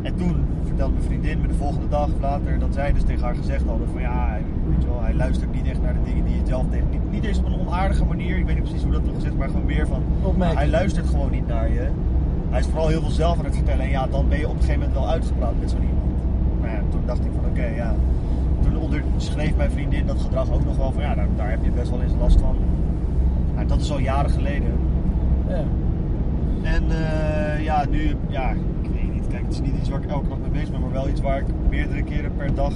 En toen vertelde mijn vriendin me de volgende dag of later dat zij dus tegen haar gezegd hadden van ja, hij- weet je wel, hij luistert niet echt naar de dingen die je zelf tegen. Niet, niet eens op een onaardige manier, ik weet niet precies hoe dat nog gezegd, maar gewoon meer van hij luistert gewoon niet naar je. Hij is vooral heel veel zelf aan het vertellen en ja, dan ben je op een gegeven moment wel uitgepraat met zo'n iemand. Toen dacht ik van oké, ja. Toen onderschreef mijn vriendin dat gedrag ook nog wel van ja, daar, daar heb je best wel eens last van. Maar dat is al jaren geleden. ja. En eh, ja, nu, ja, ik weet niet. Kijk, het is niet iets waar ik elke dag mee bezig ben, maar wel iets waar ik meerdere keren per dag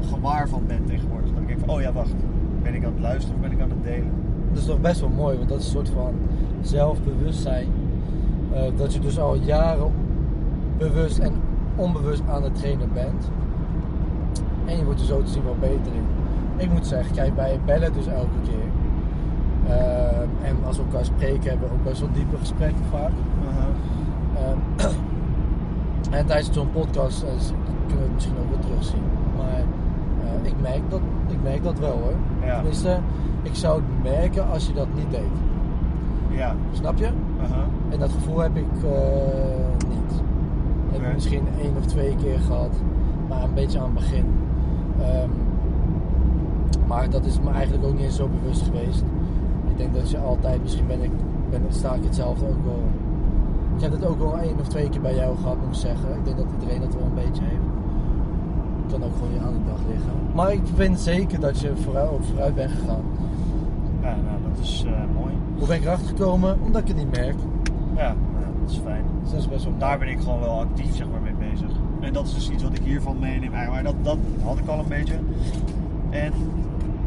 gewaar van ben tegenwoordig. Dat ik denk van, oh ja, wacht. Ben ik aan het luisteren of ben ik aan het delen? Dat is toch best wel mooi, want dat is een soort van zelfbewustzijn. Eh, dat je dus al jaren bewust en onbewust aan het trainen bent. En je wordt er zo te zien wel beter in. Ik moet zeggen, kijk, wij bellen dus elke keer. Eh, en als we elkaar spreken, hebben we ook best wel diepe gesprekken vaak. Ehm, en tijdens zo'n podcast z- kunnen we het misschien ook wel terugzien. Maar eh, ik, merk dat, ik merk dat wel hoor. Ja. Tenminste, ik zou het merken als je dat niet deed. Ja. Snap je? aha. En dat gevoel heb ik eh. Heb ik misschien één of twee keer gehad, maar een beetje aan het begin. Ehm, maar dat is me eigenlijk ook niet eens zo bewust geweest. Ik denk dat je altijd, misschien ben ik, ben, sta ik hetzelfde ook wel. Ik heb het ook wel één of twee keer bij jou gehad, moet ik zeggen. Ik denk dat iedereen dat wel een beetje heeft. Kan ook gewoon je aan de dag liggen. Maar ik vind zeker dat je vooruit, bent gegaan. Ja, nou, dat is eh, mooi. Hoe ben ik erachter gekomen? Omdat ik het niet merk. Ja, dat is fijn. Dus dat is best wel Daar ben ik gewoon wel actief zeg maar, mee bezig. En dat is dus iets wat ik hiervan meeneem. Maar dat, dat had ik al een beetje. En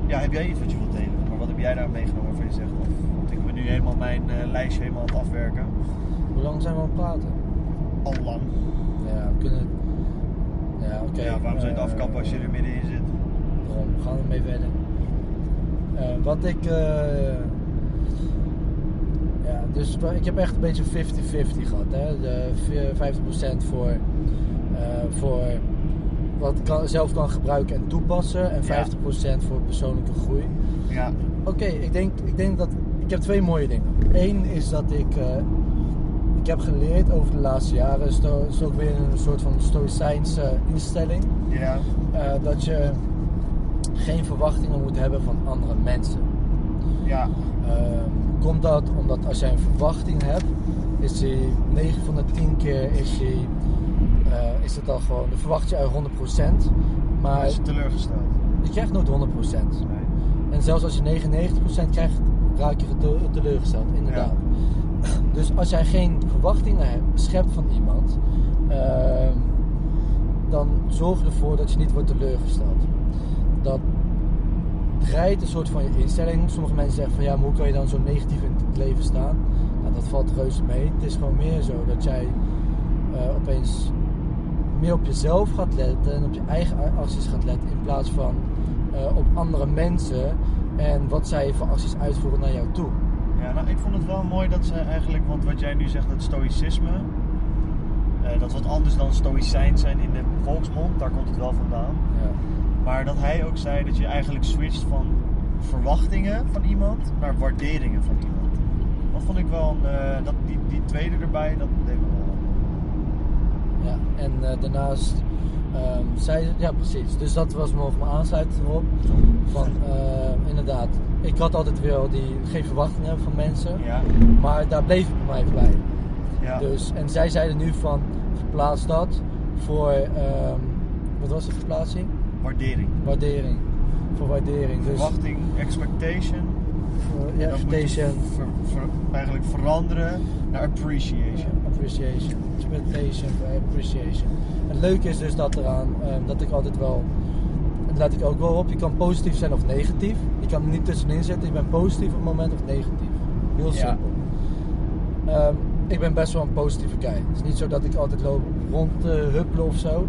ja, heb jij iets wat je wilt delen? Maar wat heb jij daar meegenomen waarvan je zegt? Of, want ik ben nu helemaal mijn eh, lijstje helemaal aan het afwerken. Hoe lang zijn we aan het praten? Al lang. Ja, we kunnen. Ja, oké. ja, waarom zou je het Eh, afkappen als je er middenin zit? Daarom, we gaan ermee verder. Eh, wat ik. Ja, dus ik heb echt een beetje 50-50 gehad. Hè? De v- 50% voor, eh, voor wat ik kan, zelf kan gebruiken en toepassen. En 50% voor persoonlijke groei. Ja, Oké, ik, denk, ik denk dat. Ik heb twee mooie dingen. Eén is dat ik. eh, ik heb geleerd over de laatste jaren. Is to- is ook weer een soort van stoïcijnse instelling. ja, eh, dat je geen verwachtingen moet hebben van andere mensen. ja, Ehm, komt dat omdat als jij een verwachting hebt, is die 9 van de 10 keer is, die, eh, is het al gewoon, dan verwacht je uit 100%. Maar Hij is teleurgesteld. je krijgt nooit 100%. En zelfs als je 99% krijgt, raak je te- teleurgesteld, inderdaad. Dus als jij geen verwachtingen hebt, schept van iemand, ehm, dan zorg je ervoor dat je niet wordt teleurgesteld. Dat draait een soort van je instelling. Sommige mensen zeggen van ja, maar hoe kan je dan zo negatief in het leven staan? Nou, dat valt reuze mee. Het is gewoon meer zo dat jij eh, opeens meer op jezelf gaat letten en op je eigen acties gaat letten in plaats van eh, op andere mensen en wat zij voor acties uitvoeren naar jou toe. Ja, nou, ik vond het wel mooi dat ze eigenlijk, want wat jij nu zegt, dat stoïcisme, eh, dat is wat anders dan stoïcijn zijn in de volksmond, daar komt het wel vandaan. Ja. Maar dat hij ook zei dat je eigenlijk switcht van verwachtingen van iemand naar waarderingen van iemand. Dat vond ik wel, een, eh, dat, die, die tweede erbij, dat deed me wel. Ja, en eh, daarnaast ehm zij, ja precies, dus dat was nog mijn aansluiting erop. Van eh, inderdaad, ik had altijd wel die, geen verwachtingen van mensen, Ja, maar daar bleef het bij mij bij. ja. Dus, en zij zeiden nu van verplaats dat voor, ehm, wat was de verplaatsing? Waardering. Waardering. Voor waardering. Dus Verwachting, expectation. voor, ja, expectation. ver- ver- eigenlijk veranderen naar appreciation. Appreciation. Expectation appreciation. Het leuke is dus dat eraan, ehm, dat ik altijd wel, dat let ik ook wel op, je kan positief zijn of negatief. Je kan er niet tussenin zitten, je bent positief op het moment of negatief. Heel Ja. simpel. Ehm, ik ben best wel een positieve guy. Het is niet zo dat ik altijd loop rond te huppelen of zo.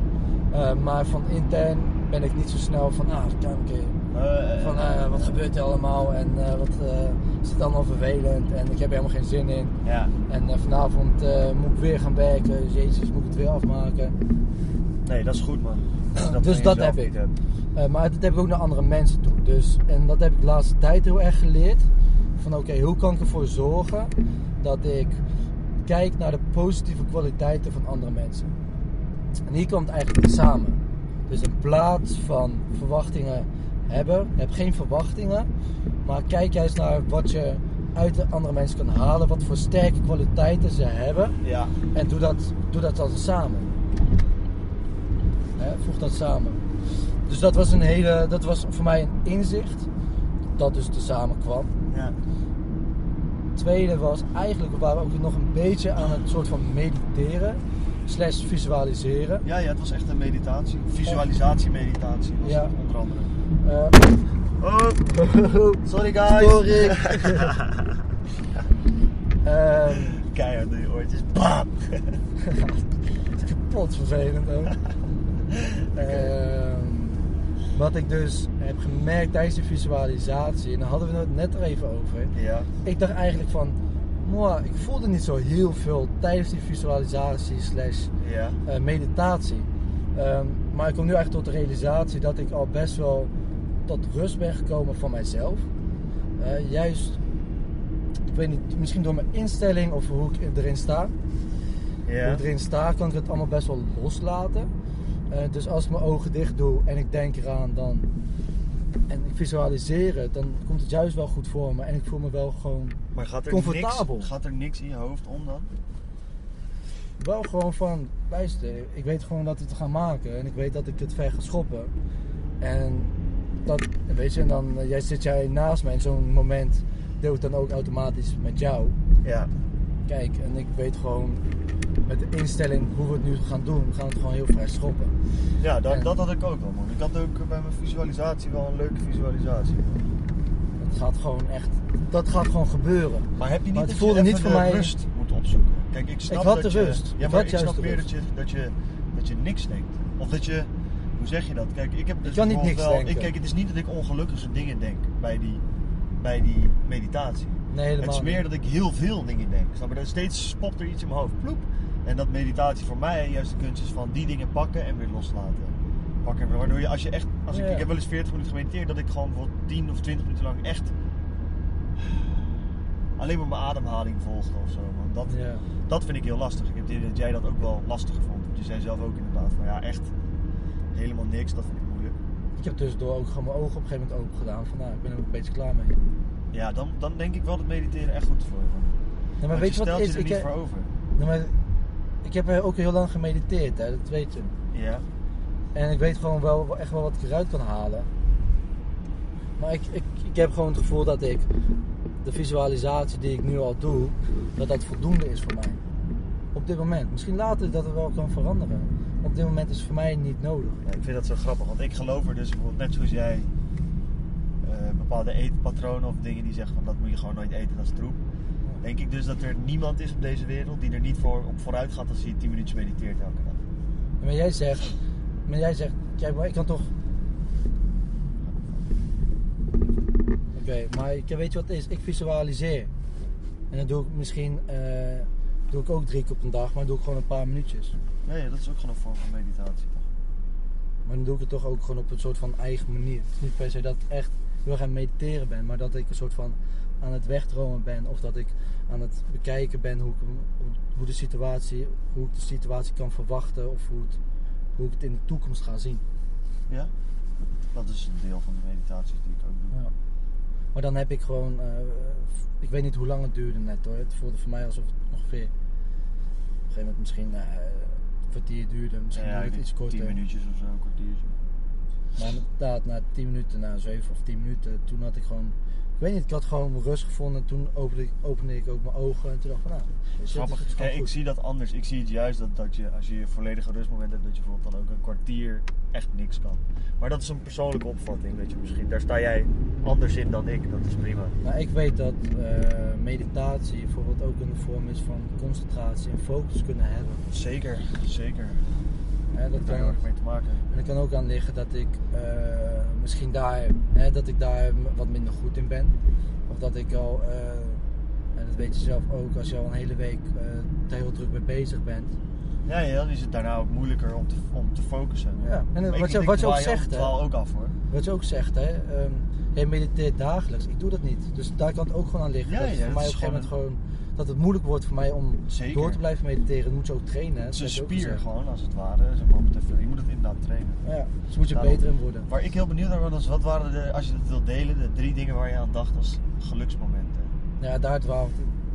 Ehm, maar van intern ben ik niet zo snel van, ah, kijk een keer. Eh, Van eh, wat gebeurt er allemaal en eh, wat eh, is het allemaal vervelend en ik heb er helemaal geen zin in. ja. En eh, vanavond eh, moet ik weer gaan werken, jezus moet ik het weer afmaken. Nee, dat is goed man. Dus van dat heb ik. hebt. Eh, maar dat heb ik ook naar andere mensen toe. Dus, en dat heb ik de laatste tijd heel erg geleerd. Van oké, hoe kan ik ervoor zorgen dat ik kijk naar de positieve kwaliteiten van andere mensen. En hier komt het eigenlijk samen. Dus in plaats van verwachtingen hebben, heb geen verwachtingen. Maar kijk juist naar wat je uit de andere mensen kan halen. Wat voor sterke kwaliteiten ze hebben. Ja. En doe dat, doe dat dan samen. Hè, voeg dat samen. Dus dat was, een hele, dat was voor mij een inzicht. Dat dus te samen kwam. ja. Tweede was eigenlijk, we waren ook nog een beetje aan het soort van mediteren. Slash visualiseren. Ja, ja, het was echt een meditatie. Visualisatie, meditatie. Was Ja. het onder andere. Eh, Oh, sorry guys. Sorry. Ehm, Keihard door je oortjes. Bam! kapot vervelend ook. Ehm, wat ik dus heb gemerkt tijdens de visualisatie, en daar hadden we het net er even over. Ja. Ik dacht eigenlijk van, "Mwah, ik voelde niet zo heel veel tijdens die visualisatie slash Ja. eh, meditatie. Ehm, maar ik kom nu eigenlijk tot de realisatie dat ik al best wel tot rust ben gekomen van mijzelf. Eh, juist, ik weet niet, misschien door mijn instelling of hoe ik erin sta. Hoe ik erin sta, kan ik het allemaal best wel loslaten. Eh, dus als ik mijn ogen dicht doe en ik denk eraan dan en ik visualiseer het, dan komt het juist wel goed voor me. En ik voel me wel gewoon Maar gaat er, Comfortabel. Niks, gaat er niks in je hoofd om dan? wel gewoon van, luister, ik weet gewoon dat we het gaan maken en ik weet dat ik het ver ga schoppen. En dat, weet je, en dan eh, jij zit jij naast mij in zo'n moment, deel ik dan ook automatisch met jou. Ja. Kijk, en ik weet gewoon met de instelling hoe we het nu gaan doen, we gaan het gewoon heel ver schoppen. Ja, dat, En- dat had ik ook wel man. Ik had ook bij mijn visualisatie wel een leuke visualisatie. Het gaat gewoon echt, dat gaat gewoon gebeuren. Maar heb je niet Maar het dat voelde je niet voor de mij- rust moet opzoeken? Kijk, ik snap Ik had dat de je, rust. Ja, Ik maar ik snap de meer dat je, dat, je, dat je niks denkt. Of dat je, hoe zeg je dat? Kijk, ik heb dus kan niet niks wel, denken. Ik, kijk, het is niet dat ik ongelukkige dingen denk bij die, bij die meditatie. Nee, Het is meer niet. dat ik heel veel dingen denk. Snap je? Steeds popt er iets in mijn hoofd. Ploep. En dat meditatie voor mij juist de kunst is van die dingen pakken en weer loslaten. Pakken en weer, waardoor je als je echt, als ik, ik heb wel eens 40 minuten gemediteerd, dat ik gewoon bijvoorbeeld 10 of 20 minuten lang echt alleen maar mijn ademhaling volgde of zo. Man. Dat, Ja. dat vind ik heel lastig. Ik heb idee dat jij dat ook wel lastig vond. Want je zei zelf ook inderdaad van ja, echt helemaal niks, dat vind ik moeilijk. Ik heb tussendoor ook gewoon mijn ogen op een gegeven moment open gedaan. Van nou, ik ben er ook een beetje klaar mee. Ja, dan, dan denk ik wel dat mediteren echt goed voor je. Nee, maar Want weet je wat is? je er Ik, niet heb- voor over. maar ik heb ook heel lang gemediteerd, hè, dat weet je. Ja. En ik weet gewoon wel echt wel wat ik eruit kan halen. Maar ik, ik, ik heb gewoon het gevoel dat ik de visualisatie die ik nu al doe, dat dat voldoende is voor mij. Op dit moment. Misschien later dat het wel kan veranderen. Op dit moment is het voor mij niet nodig. Ja, ik vind dat zo grappig, want ik geloof er dus bijvoorbeeld net zoals jij eh, bepaalde eetpatronen of dingen die zeggen van dat moet je gewoon nooit eten, dat is troep. Denk ik dus dat er niemand is op deze wereld die er niet voor, op vooruit gaat als hij 10 minuutjes mediteert elke dag. Maar jij zegt, maar jij zegt, kijk maar ik kan toch... Oké, maar ik, weet je wat het is? Ik visualiseer. En dan doe ik misschien, eh, doe ik ook drie keer op een dag, maar doe ik gewoon een paar minuutjes. Ja, ja, dat is ook gewoon een vorm van meditatie toch? Maar dan doe ik het toch ook gewoon op een soort van eigen manier. Het is niet per se dat ik echt heel erg aan het mediteren ben, maar dat ik een soort van aan het wegdromen ben of dat ik aan het bekijken ben hoe, ik, hoe, hoe de situatie, hoe ik de situatie kan verwachten of hoe, het, hoe ik het in de toekomst ga zien. Ja? Dat is een deel van de meditaties die ik ook doe. Ja. Maar dan heb ik gewoon, eh, ik weet niet hoe lang het duurde net hoor. Het voelde voor mij alsof het ongeveer, op een gegeven moment misschien eh, een kwartier duurde, misschien Ja, duurde ik het iets korter. 10 minuutjes of zo, een kwartiertje. Maar inderdaad, na 10 minuten, na 7 of 10 minuten, toen had ik gewoon, ik weet niet, ik had gewoon rust gevonden. Toen opende ik, opende ik ook mijn ogen en toen dacht ik van nou, Grappig. ik zie dat anders. Ik zie het juist dat, dat je, als je je volledige rustmoment hebt, dat je bijvoorbeeld dan ook een kwartier echt niks kan. Maar dat is een persoonlijke opvatting, weet je misschien. Daar sta jij anders in dan ik, dat is prima. Nou, ik weet dat eh, meditatie bijvoorbeeld ook een vorm is van concentratie en focus kunnen hebben. Zeker, zeker. Hè, dat heel kan, erg mee te maken. en dat kan ook aan liggen dat ik eh, misschien daar, hè, dat ik daar wat minder goed in ben. Of dat ik al, eh, en dat weet je zelf ook, als je al een hele week er heel druk mee bezig bent. Ja, ja, dan is het daarna ook moeilijker om te, om te focussen. Ja, en Maar wat je, wat je ook zegt, hè, ook af hoor. wat je ook zegt, hè, jij mediteert dagelijks. Ik doe dat niet. Dus daar kan het ook gewoon aan liggen. Ja, dat ja, voor mij op een gegeven moment gewoon, dat het moeilijk wordt voor mij om Zeker. door te blijven mediteren. Dat moet je ook trainen. Het is Dat een spier gewoon, als het ware. Zeg maar, je moet het inderdaad trainen. Ja, dus moet je Daarom. beter in worden. Waar ik heel benieuwd naar was, wat waren de, als je het wilt delen, de drie dingen waar je aan dacht als geluksmomenten? Ja, daar dwaalt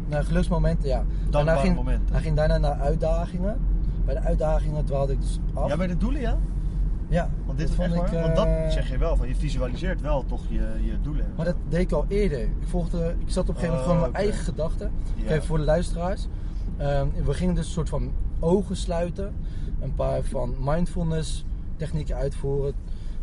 Naar geluksmomenten, ja. Dankbare ging, momenten. Hij ging daarna naar uitdagingen. Bij de uitdagingen dwaalde ik dus af. Ja, bij de doelen ja? Ja, Want dit vond ik. Want eh, dat zeg je wel, van je visualiseert wel toch je, je doelen. Maar dat deed ik al eerder. Ik, volgde, ik zat op een gegeven moment Oh, gewoon mijn oké. eigen gedachten. Even voor de luisteraars. Ehm, we gingen dus een soort van ogen sluiten. Een paar van mindfulness technieken uitvoeren.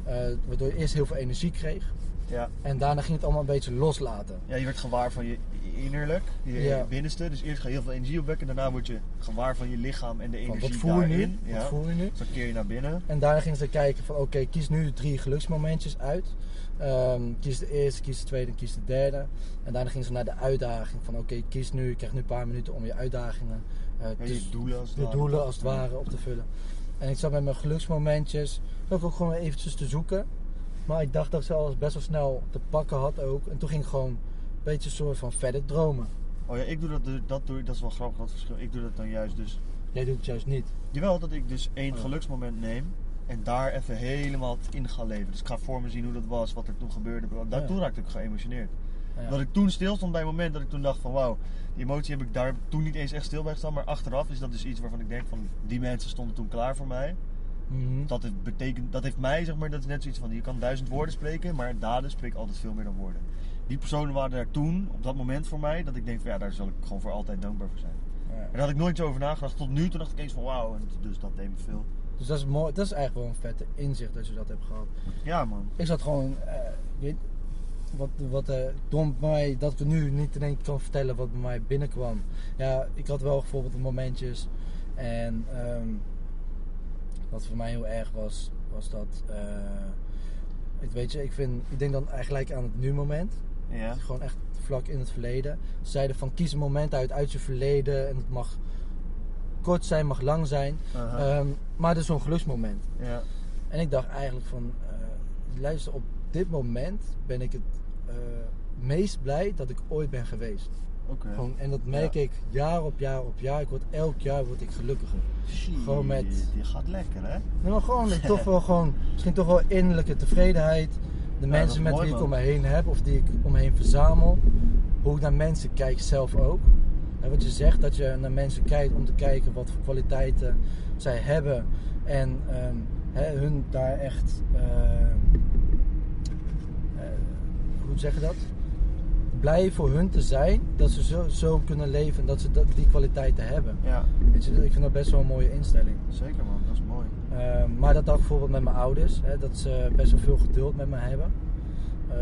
eh, waardoor je eerst heel veel energie kreeg. Ja. En daarna ging het allemaal een beetje loslaten. ja, je werd gewaar van je innerlijk, je Ja. binnenste. Dus eerst ga je heel veel energie opwekken, daarna word je gewaar van je lichaam en de Van, energie wat voel je nu? daarin. Wat Ja. voel je nu? Dus dan keer je naar binnen. En daarna gingen ze kijken van oké, kies nu drie geluksmomentjes uit. Ehm, kies de eerste, kies de tweede en kies de derde. En daarna gingen ze naar de uitdaging van oké, kies nu, je krijgt nu een paar minuten om je uitdagingen, Ja, te- je doelen als het de ware. doelen als het ware op te vullen. En ik zat met mijn geluksmomentjes ook, ook gewoon eventjes te zoeken. Maar ik dacht dat ik ze al best wel snel te pakken had ook. En toen ging ik gewoon beetje een soort van verder dromen. Oh ja, ik doe dat, dat, doe, dat is wel grappig, dat verschil. Ik doe dat dan juist dus Jij doet het juist niet. Jawel, dat ik dus één Oh. geluksmoment neem en daar even helemaal in ga leven. Dus ik ga voor me zien hoe dat was, wat er toen gebeurde. Daar, Ja. Toen raakte ik geëmotioneerd. Ja. Dat ik toen stilstond bij het moment dat ik toen dacht van wauw, die emotie heb ik daar toen niet eens echt stil bij gestaan. Maar achteraf is dat dus iets waarvan ik denk van die mensen stonden toen klaar voor mij. Mhm. Dat, het betekent, dat heeft mij zeg maar, dat is net zoiets van je kan duizend woorden spreken, maar daden spreken altijd veel meer dan woorden. Die personen waren daar toen, op dat moment voor mij, dat ik denk van ja, daar zal ik gewoon voor altijd dankbaar voor zijn. Ja. En daar had ik nooit zo over nagedacht. Tot nu, toen dacht ik eens van wauw, en dus dat deed me veel. Dus dat is mooi. Dat is eigenlijk wel een vette inzicht dat je dat hebt gehad. Ja man. Ik zat gewoon, eh, weet, wat, wat eh, dom bij mij, dat ik het nu niet in één keer kan vertellen wat bij mij binnenkwam. Ja, ik had wel bijvoorbeeld momentjes en ehm, wat voor mij heel erg was, was dat, eh, ik weet je, ik, vind, ik denk dan eigenlijk aan het nu-moment. Ja. Gewoon echt vlak in het verleden. Ze zeiden van kies een moment uit uit je verleden en het mag kort zijn, mag lang zijn. Ehm, maar het is zo'n geluksmoment. ja. En ik dacht eigenlijk van, eh, luister, op dit moment ben ik het eh, meest blij dat ik ooit ben geweest. Oké. Gewoon, en dat merk Ja. ik jaar op jaar op jaar. Ik word, elk jaar word ik gelukkiger. Gewoon met- Die gaat lekker hè? Nee, maar gewoon, toch wel gewoon, misschien toch wel innerlijke tevredenheid. De mensen met mooi, wie ik om me heen heb of die ik om me heen verzamel. Hoe ik naar mensen kijk zelf ook. En wat je zegt, dat je naar mensen kijkt om te kijken wat voor kwaliteiten zij hebben. En ehm, hun daar echt eh, hoe zeg je dat? Blij voor hun te zijn, dat ze zo, zo kunnen leven en dat ze dat, die kwaliteiten hebben. Ja, Weet je, ik vind dat best wel een mooie instelling. zeker man, dat is mooi. Eh, maar dat ook bijvoorbeeld met mijn ouders, hè, dat ze best wel veel geduld met me hebben. Eh,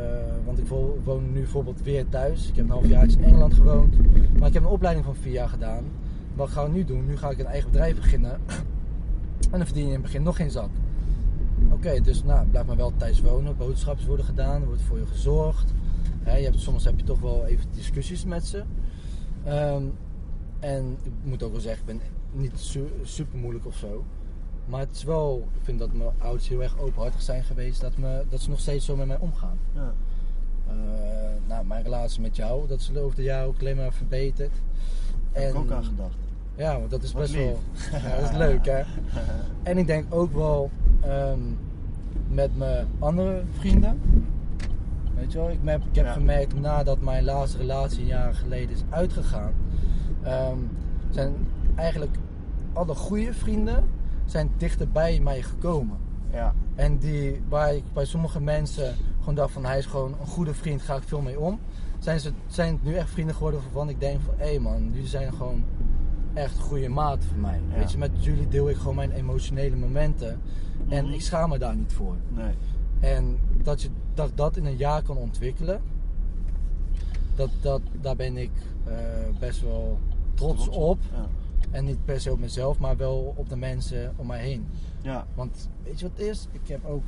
want ik wo- woon nu bijvoorbeeld weer thuis. Ik heb een half jaar in Engeland gewoond. Maar ik heb een opleiding van vier jaar gedaan. Wat gaan we nu doen? Nu ga ik een eigen bedrijf beginnen. en dan verdien je in het begin nog geen zak. Oké, dus nou, blijf maar wel thuis wonen. Boodschappen worden gedaan, er wordt voor je gezorgd. Je hebt, soms heb je toch wel even discussies met ze. Ehm, en ik moet ook wel zeggen, ik ben niet su- super moeilijk of zo. Maar het is wel, ik vind dat mijn ouders heel erg openhartig zijn geweest. Dat, me, dat ze nog steeds zo met mij omgaan. Ja. Eh, nou, mijn relatie met jou, dat is over de jaren ook alleen maar verbeterd. Heb ik ook aan gedacht. Ja, want dat is Wat best lief. wel. Ja, dat is leuk, hè? En ik denk ook wel ehm, met mijn andere vrienden. Weet je wel, ik heb, ik heb Ja. gemerkt nadat mijn laatste relatie een jaar geleden is uitgegaan. ehm, zijn eigenlijk alle goede vrienden zijn dichter bij mij gekomen. Ja, En die, waar ik bij sommige mensen gewoon dacht van hij is gewoon een goede vriend, ga ik veel mee om. Zijn, ze, zijn het nu echt vrienden geworden waarvan ik denk van hé man, jullie zijn gewoon echt goede maat voor mij. Ja. Weet je, met jullie deel ik gewoon mijn emotionele momenten. En Mhm. ik schaam me daar niet voor. nee. En dat je dat, dat in een jaar kan ontwikkelen, dat, dat, daar ben ik eh, best wel trots op. Ja. En niet per se op mezelf, maar wel op de mensen om mij heen. ja, Want weet je wat het is? Ik heb ook.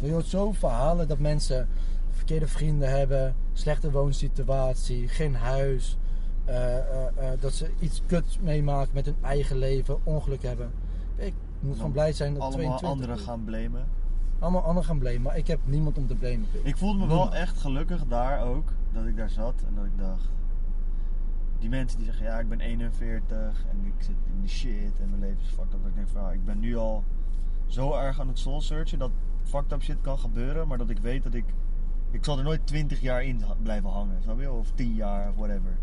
Je hoort zo verhalen dat mensen verkeerde vrienden hebben, slechte woonsituatie, geen huis. eh, eh, eh, dat ze iets kuts meemaken met hun eigen leven, ongeluk hebben. Ik moet gewoon blij zijn dat allemaal 22 anderen gaan blamen. Allemaal anderen gaan blamen, maar ik heb niemand om te blamen. Ik voelde me wel echt gelukkig daar ook, dat ik daar zat en dat ik dacht... Die mensen die zeggen, ja ik ben 41 en ik zit in de shit en mijn leven is fucked up. Dat ik denk van, ja, ik ben nu al zo erg aan het soul searchen dat fucked up shit kan gebeuren. Maar dat ik weet dat ik... Ik zal er nooit 20 jaar in blijven hangen, snap je? Of 10 jaar of whatever.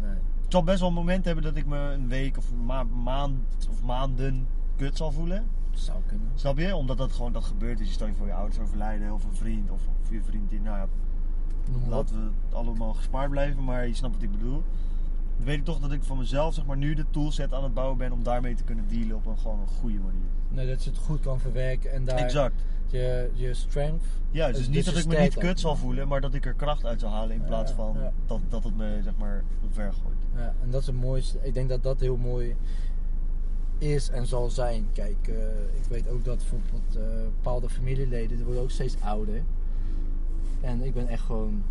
Nee. Ik zal best wel een moment hebben dat ik me een week of ma- maand of maanden kut zal voelen. Dat zou kunnen. Snap je? Omdat dat gewoon dat gebeurt is. Je stel je voor je ouders overlijden of een vriend of, of je vriend die, nou ja, laten we het allemaal gespaard blijven, maar je snapt wat ik bedoel. Dan weet ik toch dat ik van mezelf zeg maar nu de toolset aan het bouwen ben om daarmee te kunnen dealen op een gewoon een goede manier. Nee, dat je het goed kan verwerken en daar Exact. je, je strength. Ja, dus, Dus- niet dus dat je ik me niet kut zal voelen, maar dat ik er kracht uit zal halen in Ja, plaats van ja. dat, dat het me zeg maar omver gooit. Ja, en dat is het mooiste. Ik denk dat dat heel mooi is en zal zijn. Kijk, eh, ik weet ook dat bijvoorbeeld eh, bepaalde familieleden, die worden ook steeds ouder. En ik ben echt gewoon...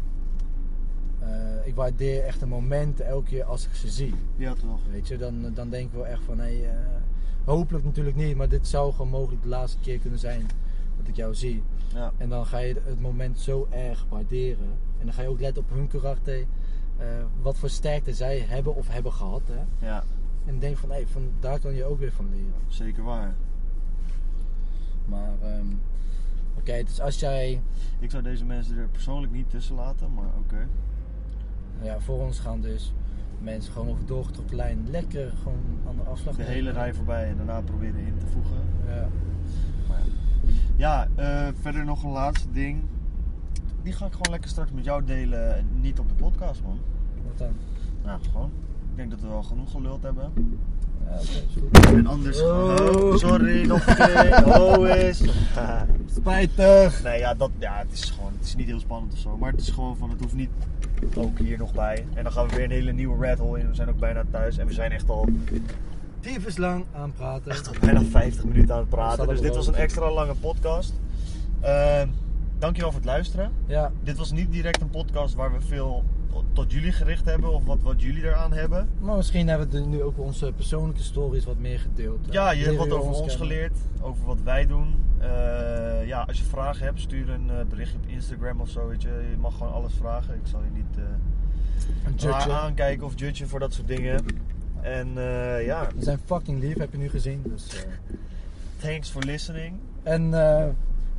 eh, ik waardeer echt de momenten elke keer als ik ze zie. Ja, toch? Weet je, dan, dan denk ik wel echt van, hé, eh, hopelijk natuurlijk niet, maar dit zou gewoon mogelijk de laatste keer kunnen zijn dat ik jou zie. Ja. En dan ga je het moment zo erg waarderen. En dan ga je ook letten op hun karakter, eh, wat voor sterkte zij hebben of hebben gehad. Hè? Ja, En denk van, hé, van daar kan je ook weer van leren. zeker waar. Maar, ehm, oké, dus als jij, Ik zou deze mensen er persoonlijk niet tussen laten, maar oké. Ja, voor ons gaan dus mensen gewoon over doorgetrokken lijn lekker gewoon aan de afslag De nemen. hele rij voorbij en daarna proberen in te voegen. Ja. Maar ja, ja eh, verder nog een laatste ding. Die ga ik gewoon lekker straks met jou delen en niet op de podcast, man. Wat dan? Nou, gewoon. Ik denk dat we wel genoeg geluld hebben. Ja, oké, is goed. En anders Oh. Oh, sorry, nog een keer. Oh is. Spijtig! nee, ja, dat, ja, het is gewoon, het is niet heel spannend of zo. Maar het is gewoon van, het hoeft niet ook hier nog bij. En dan gaan we weer een hele nieuwe red hole in. We zijn ook bijna thuis en we zijn echt al, Tyfus lang aan praten. echt al bijna 50 minuten aan het praten. Dus dit was een extra lange podcast. Ehm dankjewel voor het luisteren. Ja, Dit was niet direct een podcast waar we veel tot jullie gericht hebben of wat, wat jullie eraan hebben. maar misschien hebben we nu ook onze persoonlijke stories wat meer gedeeld. Ja, je hebt wat over ons geleerd, over wat wij doen. Eh, ja, als je vragen hebt, stuur een eh, berichtje op Instagram of zo. Weet je. je mag gewoon alles vragen. Ik zal je niet judge. aankijken of judgen voor dat soort dingen. En ja, We zijn fucking lief, heb je nu gezien. Dus, thanks for listening. En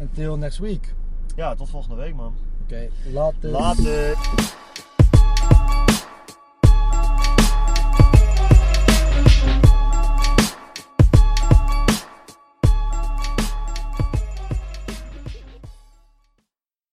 until next week. Ja, tot volgende week man. Oké, later. Later.